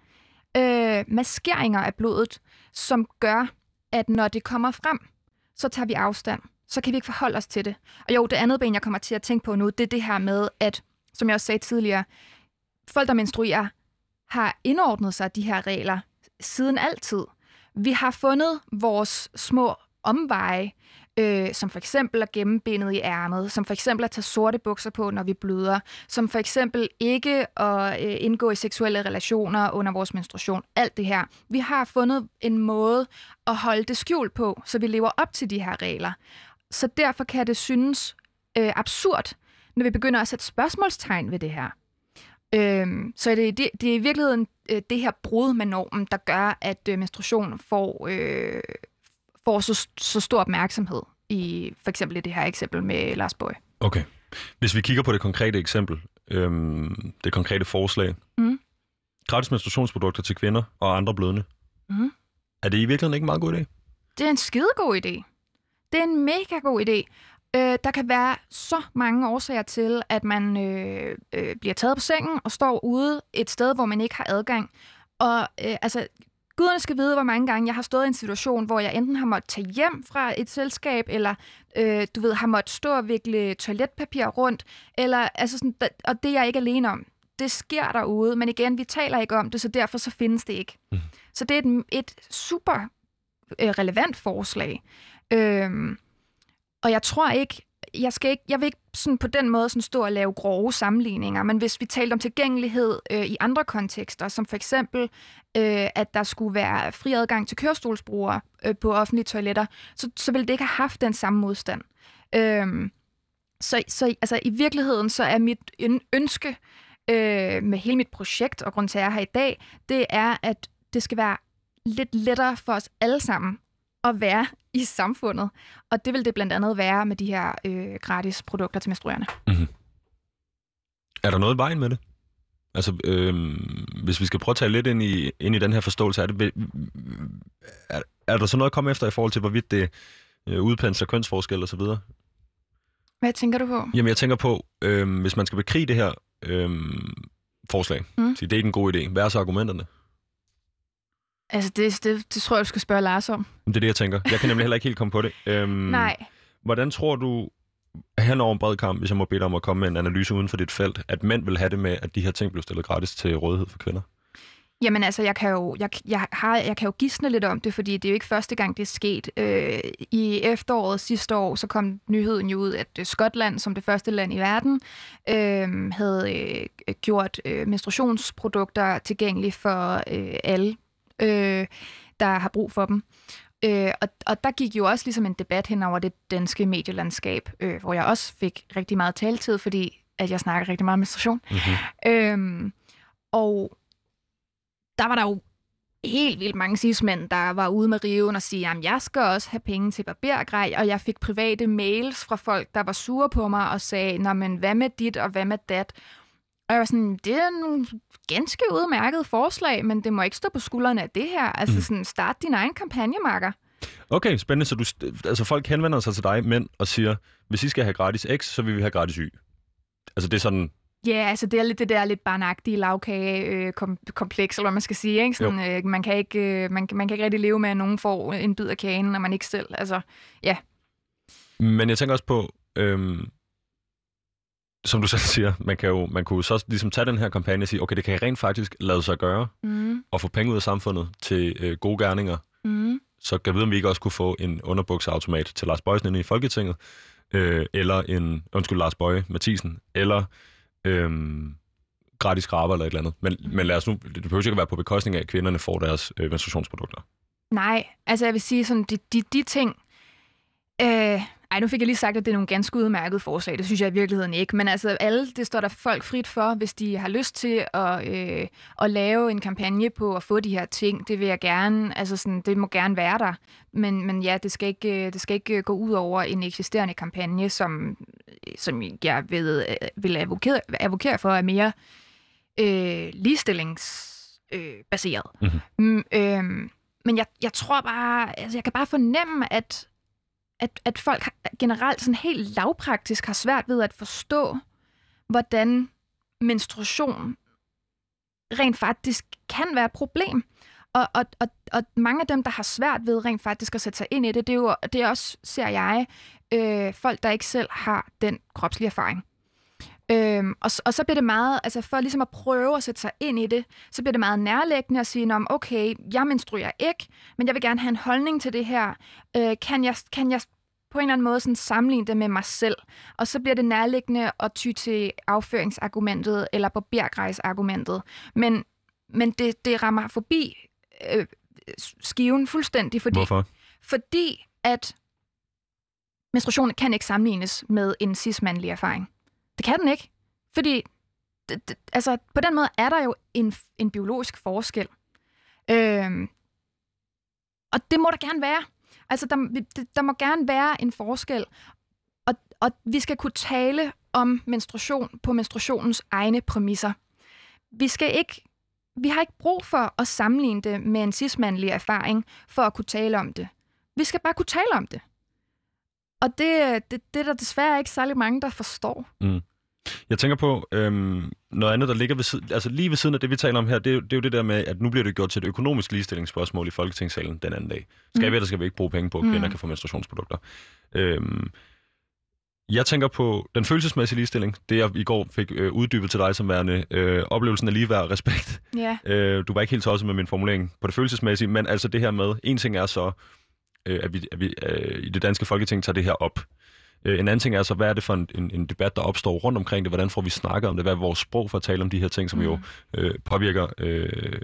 øh, maskeringer af blodet, som gør, at når det kommer frem, så tager vi afstand. Så kan vi ikke forholde os til det. Og jo, det andet ben, jeg kommer til at tænke på nu, det er det her med, at, som jeg også sagde tidligere, folk, der menstruerer, har indordnet sig de her regler siden altid. Vi har fundet vores små omveje, øh, som for eksempel at gemme benet i ærmet, som for eksempel at tage sorte bukser på, når vi bløder, som for eksempel ikke at øh, indgå i seksuelle relationer under vores menstruation. Alt det her. Vi har fundet en måde at holde det skjult på, så vi lever op til de her regler. Så derfor kan det synes øh, absurd, når vi begynder at sætte spørgsmålstegn ved det her. Øhm, så det, det, det er i virkeligheden øh, det her brud med normen, der gør, at øh, menstruation får, øh, får så, så stor opmærksomhed i for eksempel i det her eksempel med Lars Bøge. Okay. Hvis vi kigger på det konkrete eksempel, øhm, det konkrete forslag. Mhm. Gratis menstruationsprodukter til kvinder og andre blødende. Mhm. Er det i virkeligheden ikke en meget god idé? Det er en skidegod idé. Det er en mega god idé. Øh, der kan være så mange årsager til, at man øh, øh, bliver taget på sengen og står ude et sted, hvor man ikke har adgang. Og øh, altså, guderne skal vide, hvor mange gange jeg har stået i en situation, hvor jeg enten har måttet tage hjem fra et selskab, eller øh, du ved, har måttet stå og vikle toiletpapir rundt, eller altså sådan, da- og det er jeg ikke alene om. Det sker derude, men igen, vi taler ikke om det, så derfor så findes det ikke. Mhm. Så det er et, et super øh, relevant forslag. Øhm, og jeg tror ikke, jeg, skal ikke, jeg vil ikke sådan på den måde sådan stå og lave grove sammenligninger, men hvis vi talte om tilgængelighed øh, i andre kontekster, som for eksempel, øh, at der skulle være fri adgang til kørestolsbrugere øh, på offentlige toiletter, så, så ville det ikke have haft den samme modstand. Øh, så, så altså, i virkeligheden så er mit ønske øh, med hele mit projekt, og grund til, at jeg er her i dag, det er, at det skal være lidt lettere for os alle sammen at være i samfundet. Og det vil det blandt andet være med de her øh, gratis produkter til menstruerende. Er der noget i vejen med det? Altså, øhm, hvis vi skal prøve at tage lidt ind i, ind i den her forståelse af det, er, er der så noget at komme efter i forhold til, hvorvidt det øh, udpensler kønsforskel og så videre? Hvad tænker du på? Jamen, jeg tænker på, øhm, hvis man skal bekrige det her øhm, forslag, mm. så det er ikke en god idé. Hvad er så argumenterne? Altså, det, det, det tror jeg, du skal spørge Lars om. Det er det, jeg tænker. Jeg kan nemlig heller ikke helt komme på det. Øhm, Nej. Hvordan tror du, hen over en bred kamp, hvis jeg må bede dig om at komme med en analyse uden for dit felt, at mænd vil have det med, at de her ting blev stillet gratis til rådighed for kvinder? Jamen altså, jeg kan jo, jeg, jeg, har, jeg kan jo gisne lidt om det, fordi det er jo ikke første gang, det er sket. Øh, I efteråret sidste år, så kom nyheden jo ud, at øh, Skotland, som det første land i verden, øh, havde øh, gjort øh, menstruationsprodukter tilgængelige for øh, alle, øh, der har brug for dem. Øh, og, og der gik jo også ligesom en debat hen over det danske medielandskab, øh, hvor jeg også fik rigtig meget taletid, fordi at jeg snakker rigtig meget om menstruation. Mm-hmm. Øhm, og der var der jo helt vildt mange sidesmænd, der var ude med riven og sige, at jeg skal også have penge til barbergrej, og jeg fik private mails fra folk, der var sure på mig og sagde, Nå, men hvad med dit og hvad med dat? Og jeg var sådan, det er nogle ganske udmærket forslag, men det må ikke stå på skuldrene af det her. Altså Mm. sådan, start din egen kampagnemarker. Okay, spændende. Så du, altså folk henvender sig til dig, mænd, og siger, hvis I skal have gratis X, så vil vi have gratis Y. Altså det er sådan, Ja, altså det er lidt det der lidt barnagtige lavkage øh, eller hvad man skal sige. Ikke? Sådan, øh, man, kan ikke, øh, man, kan- man kan ikke rigtig leve med, at nogen får en bid af kagen, når man ikke selv. Altså, Men jeg tænker også på, øhm, som du selv siger, man kan jo man kunne så ligesom tage den her kampagne og sige, okay, det kan rent faktisk lade sig gøre mm, og få penge ud af samfundet til øh, gode gerninger. mm, Så kan jeg vide, om vi ikke også kunne få en underbukseautomat til Lars Bøjsen inde i Folketinget, øh, eller en, undskyld, Lars Bøje Mathisen, eller øhm, gratis skraber eller et eller andet. Men, men lad os nu, det behøver ikke at være på bekostning af, at kvinderne får deres øh, menstruationsprodukter. Nej, altså jeg vil sige sådan, de, de, de ting... Øh, ej, nu fik jeg lige sagt, at det er nogle ganske udmærkede forslag. Det synes jeg i virkeligheden ikke. Men altså, alle, det står der folk frit for, hvis de har lyst til at, øh, at lave en kampagne på at få de her ting. Det vil jeg gerne, altså sådan, det må gerne være der. Men, men ja, det skal, ikke, det skal ikke gå ud over en eksisterende kampagne, som, som jeg ved, vil advokere, advokere for er mere øh, ligestillingsbaseret. Øh, mm-hmm. mm, øh, men jeg, jeg tror bare, altså jeg kan bare fornemme, at at, at folk generelt sådan helt lavpraktisk har svært ved at forstå, hvordan menstruation rent faktisk kan være et problem. Og, og, og, og mange af dem, der har svært ved rent faktisk at sætte sig ind i det, det er jo det er også, ser jeg, øh, folk, der ikke selv har den kropslige erfaring. Øhm, og, og så bliver det meget, altså for ligesom at prøve at sætte sig ind i det, så bliver det meget nærlæggende at sige, om okay, jeg menstruerer ikke, men jeg vil gerne have en holdning til det her. Øh, kan, jeg, kan jeg på en eller anden måde sådan sammenligne det med mig selv? Og så bliver det nærliggende at ty til afføringsargumentet eller på bjergrejsargumentet. Men, men det, det rammer forbi øh, skiven fuldstændig. Fordi, Hvorfor? Fordi at menstruation kan ikke sammenlignes med en cis-mandlig erfaring. Det kan den ikke. Fordi det, det, altså, på den måde er der jo en, en biologisk forskel. Øhm, og det må der gerne være. Altså, der, der må gerne være en forskel. Og, og vi skal kunne tale om menstruation på menstruationens egne præmisser. Vi skal ikke vi har ikke brug for at sammenligne det med en cismandlig erfaring for at kunne tale om det. Vi skal bare kunne tale om det. Og det, det, det er der desværre ikke særlig mange, der forstår. Mm. Jeg tænker på øhm, noget andet, der ligger ved siden, altså lige ved siden af det, vi taler om her, det er, jo, det er jo det der med, at nu bliver det gjort til et økonomisk ligestillingsspørgsmål i Folketingssalen den anden dag. Skal mm. vi eller skal vi ikke bruge penge på, at kvinder mm. kan få menstruationsprodukter? Øhm, jeg tænker på den følelsesmæssige ligestilling. Det, jeg i går fik øh, uddybet til dig som værende øh, oplevelsen af ligeværd og respekt. Yeah. Øh, du var ikke helt tosset med min formulering på det følelsesmæssige, men altså det her med, en ting er så, øh, at vi, at vi øh, i det danske folketing tager det her op. Øh, en anden ting er så, hvad er det for en, en, en debat, der opstår rundt omkring det? Hvordan får vi snakket om det? Hvad er vores sprog for at tale om de her ting, som mm. jo øh, påvirker øh,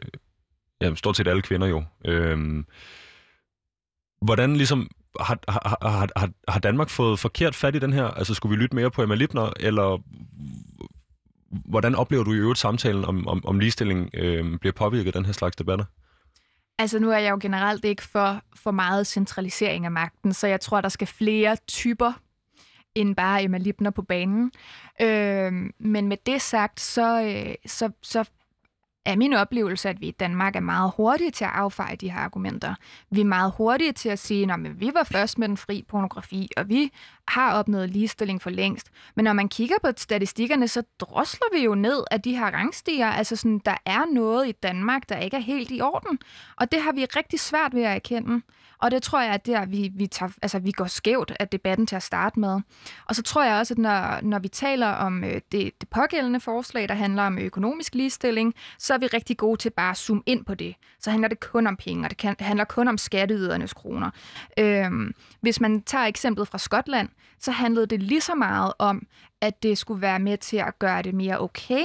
ja, stort set alle kvinder jo. Øh, hvordan ligesom har, har, har, har Danmark fået forkert fat i den her? Altså skulle vi lytte mere på Emma Lipner, eller hvordan oplever du i øvrigt samtalen om, om, om ligestilling øh, bliver påvirket af den her slags debatter? Altså nu er jeg jo generelt ikke for, for meget centralisering af magten, så jeg tror, der skal flere typer end bare Emma Lipner på banen. Øh, men med det sagt, så, øh, så, så er min oplevelse, at vi i Danmark er meget hurtige til at affeje de her argumenter. Vi er meget hurtige til at sige, at vi var først med den fri pornografi, og vi har opnået ligestilling for længst. Men når man kigger på statistikkerne, så drosler vi jo ned af de her rangstiger. Altså sådan, der er noget i Danmark, der ikke er helt i orden. Og det har vi rigtig svært ved at erkende. Og det tror jeg, at der vi, vi, tager, altså, vi går skævt af debatten til at starte med. Og så tror jeg også, at når, når vi taler om øh, det, det pågældende forslag, der handler om økonomisk ligestilling, så er vi rigtig gode til bare at zoome ind på det. Så handler det kun om penge, og det kan, handler kun om skatteydernes kroner. Øhm, hvis man tager eksemplet fra Skotland, så handlede det lige så meget om, at det skulle være med til at gøre det mere okay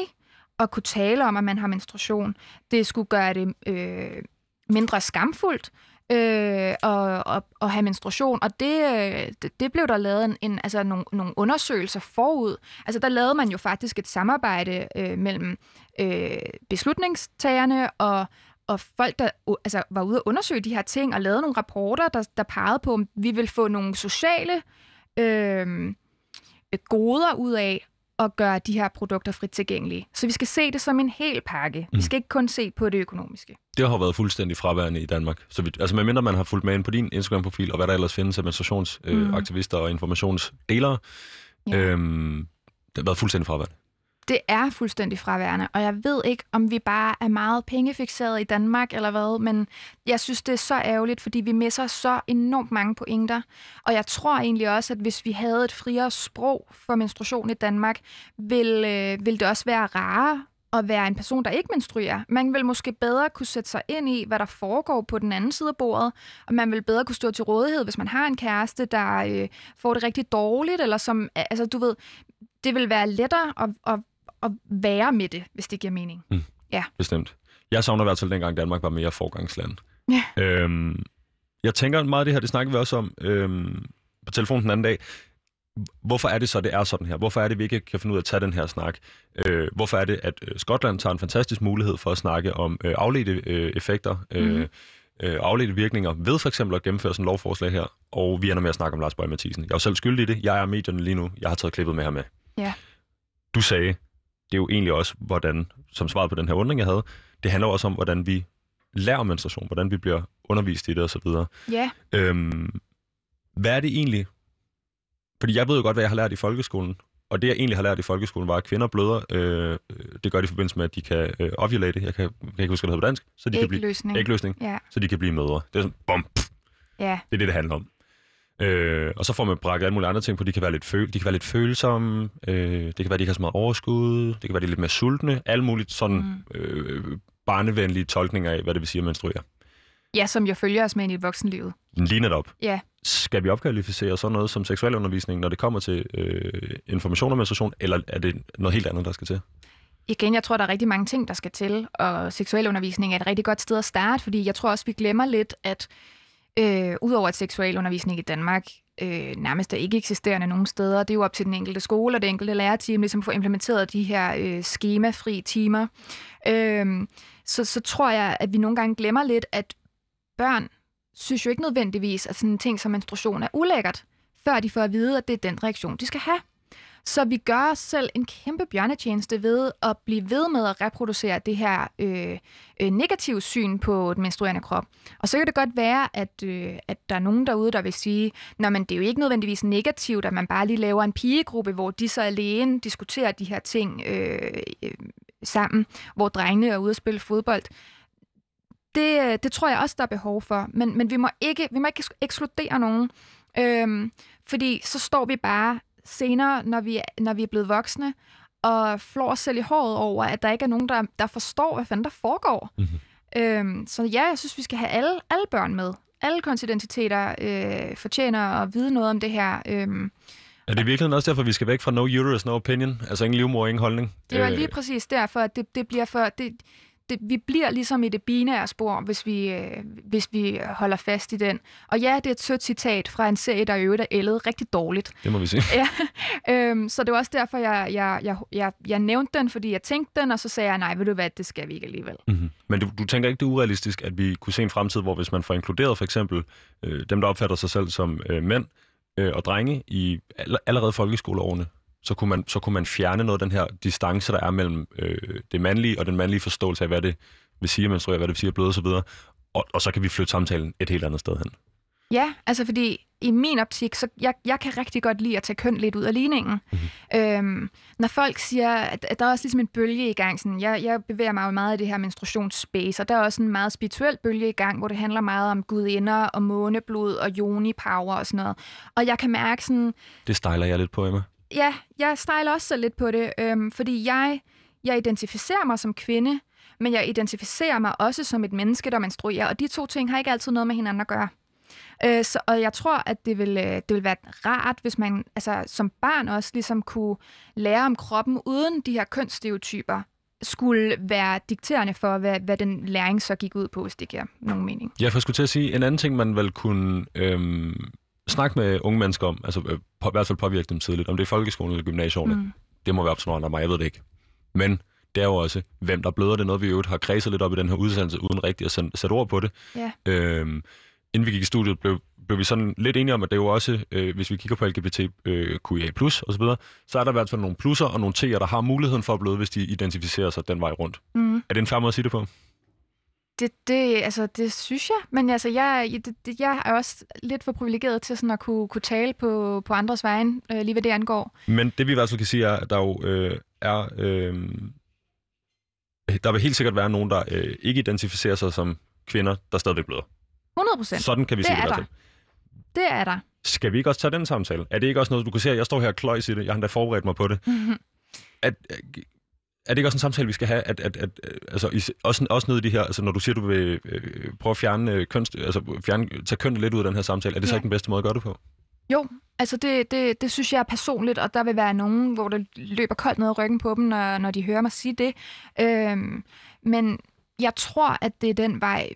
at kunne tale om, at man har menstruation. Det skulle gøre det øh, mindre skamfuldt øh, og, og, og have menstruation. Og det, øh, det, det blev der lavet en, en, altså nogle, nogle undersøgelser forud. Altså der lavede man jo faktisk et samarbejde øh, mellem øh, beslutningstagerne og, og folk, der altså, var ude at undersøge de her ting og lavede nogle rapporter, der, der pegede på, om vi vil få nogle sociale øh, goder ud af at gøre de her produkter frit tilgængelige. Så vi skal se det som en hel pakke. Mm. Vi skal ikke kun se på det økonomiske. Det har været fuldstændig fraværende i Danmark. Så vi, altså medmindre man har fulgt med ind på din Instagram-profil, og hvad der ellers findes af menstruationsaktivister mm. øh, og informationsdelere, ja. øhm, det har været fuldstændig fraværende det er fuldstændig fraværende, og jeg ved ikke, om vi bare er meget pengefixeret i Danmark eller hvad, men jeg synes, det er så ærgerligt, fordi vi misser så enormt mange pointer. Og jeg tror egentlig også, at hvis vi havde et friere sprog for menstruation i Danmark, ville, øh, ville det også være rarere at være en person, der ikke menstruerer. Man vil måske bedre kunne sætte sig ind i, hvad der foregår på den anden side af bordet, og man vil bedre kunne stå til rådighed, hvis man har en kæreste, der øh, får det rigtig dårligt, eller som, altså du ved, det vil være lettere at, at at være med det, hvis det giver mening. Mm. Ja. Bestemt. Jeg savner i hvert fald dengang Danmark var mere forgangsland. Ja. Øhm, jeg tænker meget af det her, det snakker vi også om øhm, på telefonen den anden dag. Hvorfor er det så, det er sådan her? Hvorfor er det, vi ikke kan finde ud af at tage den her snak? Øh, hvorfor er det, at øh, Skotland tager en fantastisk mulighed for at snakke om øh, afledte øh, effekter, øh, Mhm. øh, afledte virkninger ved for eksempel at gennemføre sådan en lovforslag her, og vi ender med at snakke om Lars Bøge Mathisen. Jeg er jo selv skyldig i det. Jeg er medierne lige nu. Jeg har taget klippet med her med. Ja. Du sagde, det er jo egentlig også, hvordan, som svaret på den her undring, jeg havde, det handler også om, hvordan vi lærer om menstruation, hvordan vi bliver undervist i det osv. Ja, Øhm, hvad er det egentlig? Fordi jeg ved jo godt, hvad jeg har lært i folkeskolen. Og det, jeg egentlig har lært i folkeskolen, var, at kvinder bløder. Øh, det gør de i forbindelse med, at de kan øh, ovulate. Jeg kan, jeg kan ikke huske, hvad det hedder på dansk. Så de kan blive ægløsning. ægløsning. Ja, Så de kan blive mødre. Det er sådan, bum, pff, ja, det er det, det handler om. Øh, og så får man brækket alle mulige andre ting på. De kan være lidt, føl- de kan være lidt følsomme. Øh, det kan være, de ikke har så meget overskud. Det kan være, de er lidt mere sultne. Alle mulige sådan Mm. øh, barnevenlige tolkninger af, hvad det vil sige at menstruere. ja, som jo følger os med ind i voksenlivet. Lige netop. Ja. Skal vi opkvalificere sådan noget som seksualundervisning, når det kommer til øh, information om menstruation, eller er det noget helt andet, der skal til? Igen, jeg tror, der er rigtig mange ting, der skal til, og seksuel undervisning er et rigtig godt sted at starte, fordi jeg tror også, vi glemmer lidt, at øh, udover at seksuel undervisning i Danmark øh, nærmest er ikke eksisterende nogen steder, det er jo op til den enkelte skole og det enkelte lærerteam, ligesom at få implementeret de her øh, skemafri timer. Øh, så, så tror jeg, at vi nogle gange glemmer lidt, at børn synes jo ikke nødvendigvis, at sådan en ting som menstruation er ulækkert, før de får at vide, at det er den reaktion, de skal have. Så vi gør os selv en kæmpe bjørnetjeneste ved at blive ved med at reproducere det her øh, øh, negative syn på den menstruerende krop. Og så kan det godt være, at, øh, at der er nogen derude, der vil sige, at det er jo ikke nødvendigvis negativt, at man bare lige laver en pigegruppe, hvor de så alene diskuterer de her ting øh, øh, sammen, hvor drengene er ude at spille fodbold. Det, øh, det tror jeg også, der er behov for. Men, men vi, må ikke, vi må ikke ekskludere nogen. Øhm, fordi så står vi bare senere, når vi, når vi er blevet voksne, og flår os selv i håret over, at der ikke er nogen, der, der forstår, hvad fanden der foregår. Mhm. Øhm, så ja, jeg synes, vi skal have alle, alle børn med. Alle kønsidentiteter øh, fortjener at vide noget om det her. Øhm, Er det i virkeligheden også derfor, vi skal væk fra no uterus, no opinion? Altså ingen livmor, ingen holdning? det var Øh, lige præcis derfor, at det, det bliver for... Det, det, vi bliver ligesom i det binære spor, hvis vi, øh, hvis vi holder fast i den. Og ja, det er et sødt citat fra en serie, der i øvrigt er ældet rigtig dårligt. Det må vi sige. Øhm, så det var også derfor, jeg, jeg, jeg, jeg, jeg nævnte den, fordi jeg tænkte den, og så sagde jeg, nej, ved du hvad, det skal vi ikke alligevel. Mm-hmm. Men du, du tænker ikke, det er urealistisk, at vi kunne se en fremtid, hvor hvis man får inkluderet for eksempel øh, dem, der opfatter sig selv som øh, mænd øh, og drenge i all, allerede folkeskoleårene, så kunne, man, så kunne man fjerne noget af den her distance, der er mellem øh, det mandlige og den mandlige forståelse af, hvad det vil sige at menstruere, hvad det vil sige at bløde osv., og, og så kan vi flytte samtalen et helt andet sted hen. Ja, altså fordi i min optik, så jeg, jeg kan rigtig godt lide at tage køn lidt ud af ligningen. Mm-hmm. Øhm, når folk siger, at, at der er også ligesom en bølge i gang, sådan, jeg, jeg bevæger mig jo meget i det her menstruationsspace, og der er også en meget spirituel bølge i gang, hvor det handler meget om gudinder og måneblod og yoni-power og sådan noget. Og jeg kan mærke sådan, Det stejler jeg lidt på, Emma ja, jeg stejler også så lidt på det, øhm, fordi jeg, jeg identificerer mig som kvinde, men jeg identificerer mig også som et menneske, der menstruerer, og de to ting har ikke altid noget med hinanden at gøre. Øh, så, og jeg tror, at det vil, øh, det vil være rart, hvis man altså, som barn også ligesom kunne lære om kroppen, uden de her kønsstereotyper skulle være dikterende for, hvad, hvad den læring så gik ud på, hvis det giver nogen mening. Jeg får skulle til at sige, en anden ting, man vel kunne øhm, snakke med unge mennesker om, altså øh, på, i hvert fald påvirke dem tidligt, om det er folkeskolen eller gymnasierne, mm. det må være op til nogle andre, mig, jeg ved det ikke. Men det er jo også, hvem der bløder det, er noget vi jo har kredset lidt op i den her udsendelse, uden rigtig at sætte, ord på det. Ja. Øhm, inden vi gik i studiet, blev, blev vi sådan lidt enige om, at det er jo også, øh, hvis vi kigger på LGBTQIA+, og så videre, så er der i hvert fald nogle plusser og nogle T'er, der har muligheden for at bløde, hvis de identificerer sig den vej rundt. Mm. Er det en fair måde at sige det på? Det, det, altså, det synes jeg, men altså, jeg, det, det, jeg er også lidt for privilegeret til sådan at kunne, kunne tale på, på andres vejen, øh, lige hvad det angår. Men det vi i hvert fald kan sige er, at der jo øh, er... Øh, der vil helt sikkert være nogen, der øh, ikke identificerer sig som kvinder, der stadigvæk bløder. 100 procent. Sådan kan vi Det sige det er der. Det er der. Skal vi ikke også tage den samtale? Er det ikke også noget, du kan se, at jeg står her og kløjs i det, jeg har endda forberedt mig på det. Mhm. At, er det ikke også en samtale, vi skal have? At, at, at, altså, i, også, også nede i de her, altså, når du siger, du vil øh, prøve at fjerne, øh, kønst, altså, fjerne, tage kønnet lidt ud af den her samtale, er det så Ja. ikke den bedste måde at gøre det på? Jo, altså det, det, det synes jeg er personligt, og der vil være nogen, hvor der løber koldt ned ad ryggen på dem, når, når de hører mig sige det. Øhm, men jeg tror, at det er den vej,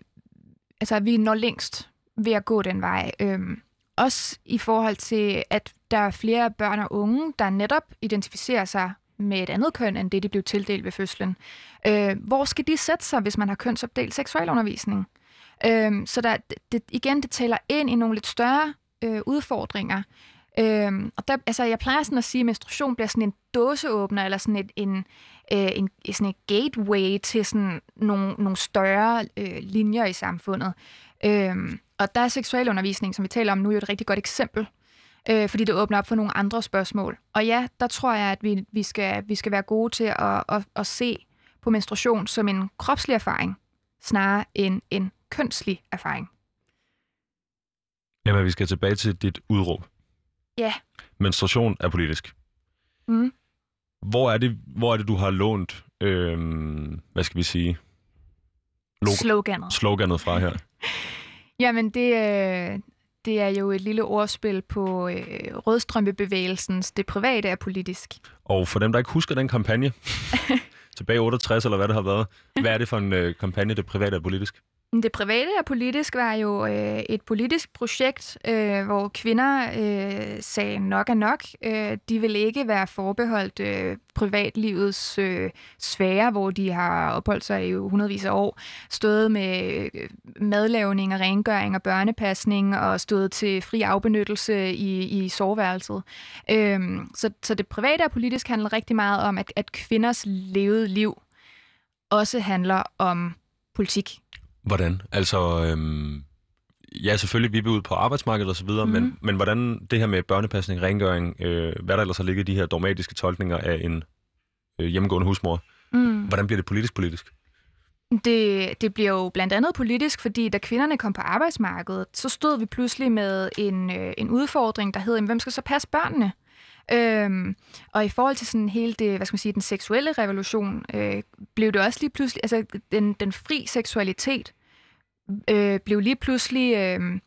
altså, vi når længst ved at gå den vej. Øhm, også i forhold til, at der er flere børn og unge, der netop identificerer sig med et andet køn, end det, de blev tildelt ved fødslen. Øh, hvor skal de sætte sig, hvis man har kønsopdelt seksualundervisning? Øh, så der, det, igen, det taler ind i nogle lidt større øh, udfordringer. Øh, og der, altså, jeg plejer sådan at sige, at menstruation bliver sådan en dåseåbner, eller sådan et, en, øh, en, sådan et gateway til sådan nogle, nogle større øh, linjer i samfundet. Øh, og der er seksualundervisning, som vi taler om nu, jo et rigtig godt eksempel øh, fordi det åbner op for nogle andre spørgsmål. Og ja, der tror jeg, at vi, vi, skal, vi skal være gode til at, at, at se på menstruation som en kropslig erfaring, snarere end en kønslig erfaring. Jamen, vi skal tilbage til dit udråb. Ja. Menstruation er politisk. Mm. Hvor er det, hvor er det du har lånt, øh, hvad skal vi sige, Logo, sloganet. sloganet fra her? Jamen, det, øh, det er jo et lille ordspil på øh, rødstrømpebevægelsens Det private er politisk. Og for dem, der ikke husker den kampagne, tilbage 68 eller hvad det har været, hvad er det for en øh, kampagne, Det private er politisk? Det private og politisk var jo øh, et politisk projekt, øh, hvor kvinder øh, sagde nok er nok. Øh, de vil ikke være forbeholdt øh, privatlivets øh, sfære, hvor de har opholdt sig i hundredvis af år, stået med øh, madlavning og rengøring og børnepasning og stået til fri afbenyttelse i, i soveværelset. Øh, så, så det private og politisk handler rigtig meget om, at, at kvinders levede liv også handler om politik Hvordan? Altså, øhm, ja, selvfølgelig, vi er ude på arbejdsmarkedet og så videre, mm. men, mhm. men hvordan det her med børnepasning, rengøring, øh, hvad der ellers har ligget de her dogmatiske tolkninger af en øh, hjemmegående husmor, mm. hvordan bliver det politisk-politisk? Det, det bliver jo blandt andet politisk, fordi da kvinderne kom på arbejdsmarkedet, så stod vi pludselig med en, øh, en udfordring, der hed, hvem skal så passe børnene? Øhm, og i forhold til sådan hele det, hvad skal man sige, den seksuelle revolution, øh, blev det også lige pludselig, altså den, den fri seksualitet øh, blev lige pludselig, øh,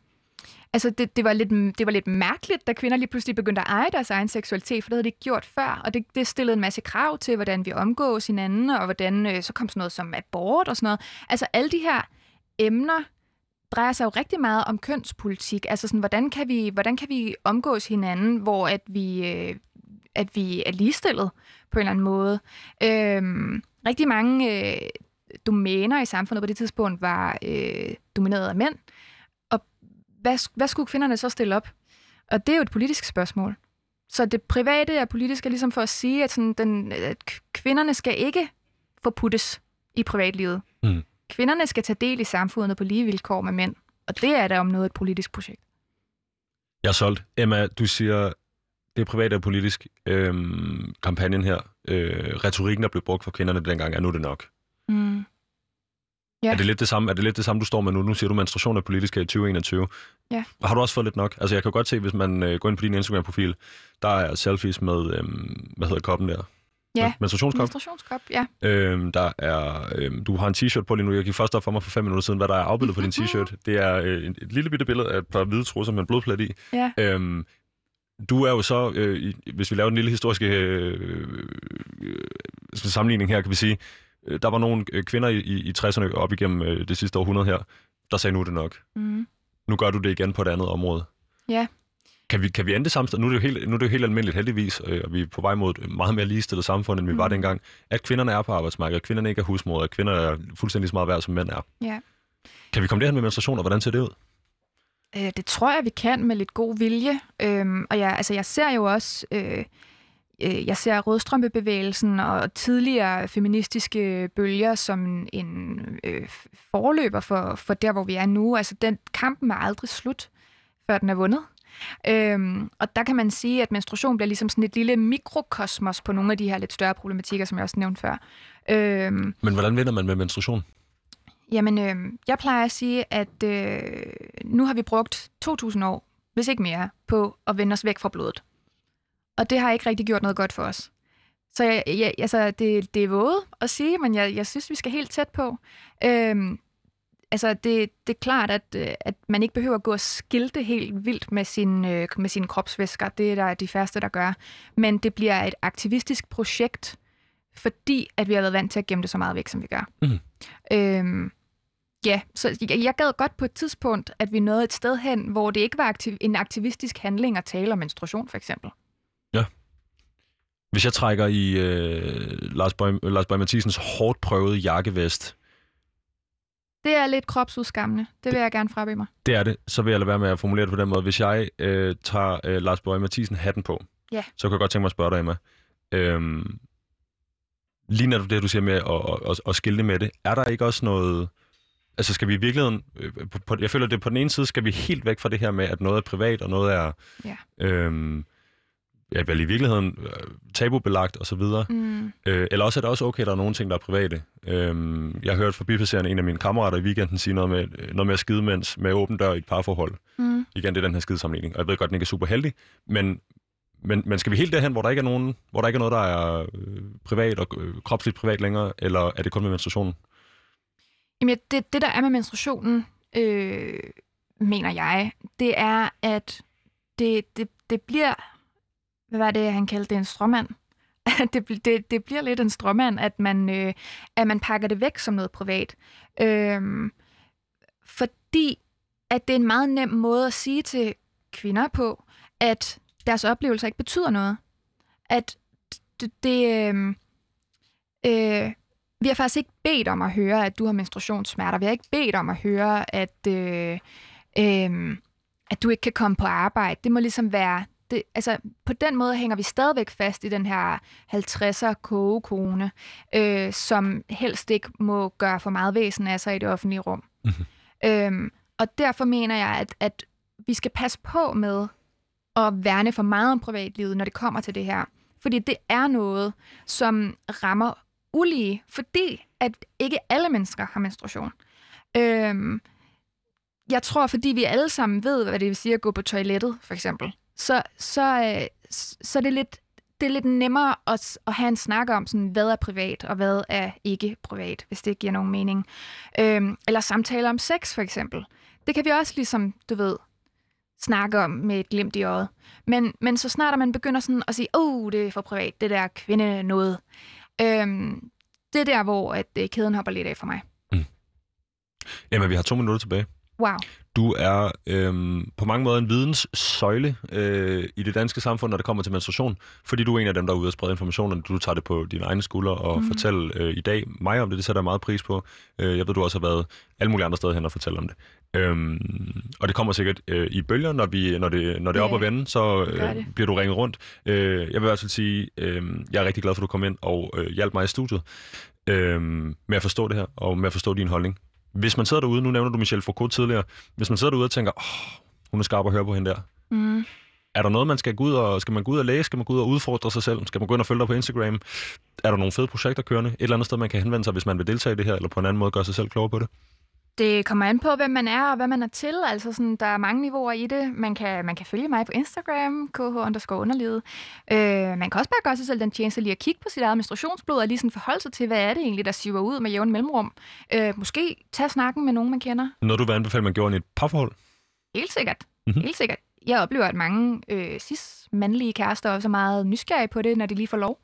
altså det, det, var lidt, det var lidt mærkeligt, da kvinder lige pludselig begyndte at eje deres egen seksualitet, for det havde de ikke gjort før, og det, det stillede en masse krav til, hvordan vi omgås hinanden, og hvordan, øh, så kom sådan noget som abort og sådan noget. Altså alle de her emner, drejer sig jo rigtig meget om kønspolitik. Altså sådan, hvordan kan vi, hvordan kan vi omgås hinanden, hvor at vi, øh, at vi er ligestillet på en eller anden måde. Øhm, rigtig mange øh, domæner i samfundet på det tidspunkt var øh, domineret af mænd. Og hvad, hvad skulle kvinderne så stille op? Og det er jo et politisk spørgsmål. Så det private er politisk er ligesom for at sige, at, sådan, den, at kvinderne skal ikke forputtes i privatlivet. Mm. Kvinderne skal tage del i samfundet på lige vilkår med mænd, og det er da om noget et politisk projekt. Jeg er solgt. Emma, du siger, det er privat og politisk. Øhm, kampagnen her, øh, retorikken, der blev brugt for kvinderne dengang, er nu det nok. Mm. Ja. Er, det lidt det samme, er det lidt det samme, du står med nu? Nu siger du, at menstruation er politisk i 2021. Ja. Har du også fået lidt nok? Altså, jeg kan godt se, hvis man øh, går ind på din Instagram-profil, der er selfies med, øh, hvad hedder koppen der? Ja, menstruationskop. menstruationskop, ja. Øhm, der er, øhm, du har en t-shirt på lige nu. Jeg gik først op for mig for fem minutter siden, hvad der er afbildet på din t-shirt. Det er øh, et, lille bitte billede af et par hvide trusser med en blodplet i. Ja. Øhm, du er jo så, øh, hvis vi laver en lille historisk øh, øh, sammenligning her, kan vi sige, øh, der var nogle øh, kvinder i, i, i 60'erne op igennem øh, det sidste århundrede her, der sagde, nu er det nok. Mm. Nu gør du det igen på et andet område. Ja. Kan vi, kan vi ende det samme sted? Nu er det jo helt, nu er det jo helt almindeligt heldigvis, øh, og vi er på vej mod et meget mere ligestillet samfund, end vi mm. var dengang, at kvinderne er på arbejdsmarkedet, at kvinderne ikke er husmor, at kvinder er fuldstændig så meget værd, som mænd er. Ja. Kan vi komme derhen med menstruation, og hvordan ser det ud? Øh, det tror jeg, vi kan med lidt god vilje. Øhm, og jeg, altså, jeg ser jo også... Øh, øh, jeg ser rødstrømpebevægelsen og tidligere feministiske bølger som en øh, forløber for, for der, hvor vi er nu. Altså, den kampen er aldrig slut, før den er vundet. Øhm, og der kan man sige, at menstruation bliver ligesom sådan et lille mikrokosmos på nogle af de her lidt større problematikker, som jeg også nævnte før. Øhm, Men hvordan vinder man med menstruation? Jamen, øh, jeg plejer at sige, at øh, nu har vi brugt 2.000 år, hvis ikke mere, på at vende os væk fra blodet. Og det har ikke rigtig gjort noget godt for os. Så jeg, jeg, altså, det, det er våget at sige, men jeg, jeg synes, vi skal helt tæt på. Øhm, altså, det, det er klart, at, øh, at man ikke behøver at gå og skilte helt vildt med, sin, øh, med sine kropsvæsker. Det er der de færreste, der gør. Men det bliver et aktivistisk projekt, fordi at vi har været vant til at gemme det så meget væk, som vi gør. Mm. Øhm, Ja, så jeg, jeg gad godt på et tidspunkt, at vi nåede et sted hen, hvor det ikke var aktiv- en aktivistisk handling at tale om menstruation, for eksempel. Hvis jeg trækker i øh, Lars, Bøj, Lars Bøj Mathisens hårdt prøvede jakkevest, Det er lidt kropsudskammende. Det vil jeg gerne frabede mig. det er det, så vil jeg lade være med at formulere det på den måde. Hvis jeg øh, tager øh, Lars Bøje Mathisen hatten på, Ja. så kan jeg godt tænke mig at spørge dig, Emma. Øhm, lige netop det, du siger med at, at, at skilte med det, er der ikke også noget... Altså skal vi i virkeligheden... Øh, på, på, jeg føler, at det på den ene side skal vi helt væk fra det her med, at noget er privat, og noget er... Ja. Øhm, ja, vel i virkeligheden øh, tabubelagt og så videre. Mm. Øh, eller også er det også okay, at der er nogle ting, der er private. Øhm, jeg hørte forbipasserende en af mine kammerater i weekenden sige noget med, øh, noget med at skide mens med åben dør i et parforhold. Mm. Igen, det er den her skidesammenligning. Og jeg ved godt, den ikke er super heldig, men, men, men skal vi helt derhen, hvor der ikke er, nogen, hvor der ikke er noget, der er øh, privat og øh, kropsligt privat længere, eller er det kun med menstruationen? Jamen, det, det, der er med menstruationen, øh, mener jeg, det er, at det, det, det bliver... Hvad var det, han kaldte det? En stråmand? det, det, det bliver lidt en stråmand, at man, øh, at man pakker det væk som noget privat. Øh, fordi at det er en meget nem måde at sige til kvinder på, at deres oplevelser ikke betyder noget. At det, det øh, øh, vi har faktisk ikke bedt om at høre, at du har menstruationssmerter. Vi har ikke bedt om at høre, at, øh, øh, at du ikke kan komme på arbejde. Det må ligesom være... Det, altså, på den måde hænger vi stadigvæk fast i den her 50'er kogekone, øh, som helst ikke må gøre for meget væsen af sig i det offentlige rum. Mhm. Øhm, og derfor mener jeg, at, at vi skal passe på med at værne for meget om privatlivet, når det kommer til det her. Fordi det er noget, som rammer ulige, fordi at ikke alle mennesker har menstruation. Øhm, jeg tror, fordi vi alle sammen ved, hvad det vil sige at gå på toilettet, for eksempel, så, så, øh, så er det lidt, det er lidt nemmere at, at have en snak om, sådan, hvad er privat, og hvad er ikke privat, hvis det giver nogen mening. Øhm, eller samtaler om sex, for eksempel. Det kan vi også ligesom, du ved, snakke om med et glimt i øjet. Men, men så snart at man begynder sådan at sige, åh, oh, det er for privat, det der kvinde noget, øhm, det er der, hvor at, øh, kæden hopper lidt af for mig. Emma, vi har to minutter tilbage. Wow. Du er øhm, på mange måder en videnssøjle øh, i det danske samfund, når det kommer til menstruation, fordi du er en af dem, der er ude og sprede informationen. Du tager det på dine egne skuldre og mm. fortæller øh, i dag mig om det. Det sætter jeg meget pris på. Øh, jeg ved, du også har været alle mulige andre steder hen og fortælle om det. Øhm, og det kommer sikkert øh, i bølger, når, vi, når det, når det er op at vende, så øh, det. bliver du ringet rundt. Øh, jeg vil i hvert fald sige, øh, jeg er rigtig glad for, at du kom ind og øh, hjalp mig i studiet øh, med at forstå det her, og med at forstå din holdning. Hvis man sidder derude, nu nævner du Michelle Foucault tidligere, hvis man sidder derude og tænker, åh, hun er skarp at høre på hende der. Mm. Er der noget, man skal gå ud og, skal man gå ud og læse? Skal man gå ud og udfordre sig selv? Skal man gå ind og følge dig på Instagram? Er der nogle fede projekter kørende? Et eller andet sted, man kan henvende sig, hvis man vil deltage i det her, eller på en anden måde gøre sig selv klogere på det? Det kommer an på, hvem man er og hvad man er til. Altså sådan, der er mange niveauer i det. Man kan, man kan følge mig på Instagram, kh underlivet. Øh, man kan også bare gøre sig selv den tjeneste lige at kigge på sit eget menstruationsblod og lige sådan forholde sig til, hvad er det egentlig, der siver ud med jævn mellemrum. Øh, måske tage snakken med nogen, man kender. Noget, du vil anbefale, man gjorde i et parforhold? Helt sikkert. Mhm. Mm-hmm. Helt sikkert. Jeg oplever, at mange øh, cis-mandlige kærester også er meget nysgerrige på det, når de lige får lov.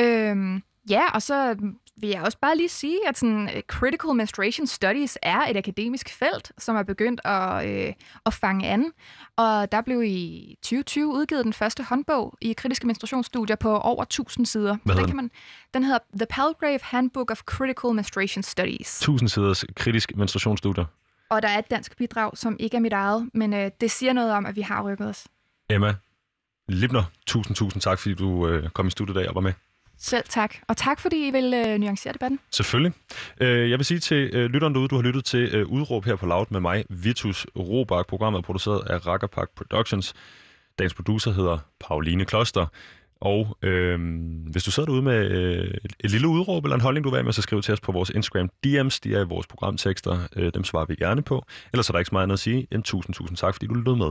Øhm, ja, og så vil jeg også bare lige sige, at sådan, øh, Critical Menstruation Studies er et akademisk felt, som er begyndt at, øh, at fange an. Og der blev i 2020 udgivet den første håndbog i kritiske menstruationsstudier på over 1000 sider. Hvad den, kan man, den hedder The Palgrave Handbook of Critical Menstruation Studies. 1000 siders kritisk menstruationsstudier. Og der er et dansk bidrag, som ikke er mit eget, men øh, det siger noget om, at vi har rykket os. Emma Libner, tusind, tusind tak, fordi du øh, kom i studiet i dag og var med. Selv tak. Og tak, fordi I vil øh, nuancere debatten. Selvfølgelig. Øh, jeg vil sige til øh, lytteren derude, du har lyttet til øh, Udråb her på Loud med mig, Vitus Robak. Programmet er produceret af Rackerpark Productions. Dagens producer hedder Pauline Kloster. Og øh, hvis du sidder derude med øh, et lille udråb eller en holdning, du vil med, så skriv til os på vores Instagram DM's. De er i vores programtekster. Øh, dem svarer vi gerne på. Ellers er der ikke så meget andet at sige end tusind, tusind tak, fordi du lyttede med.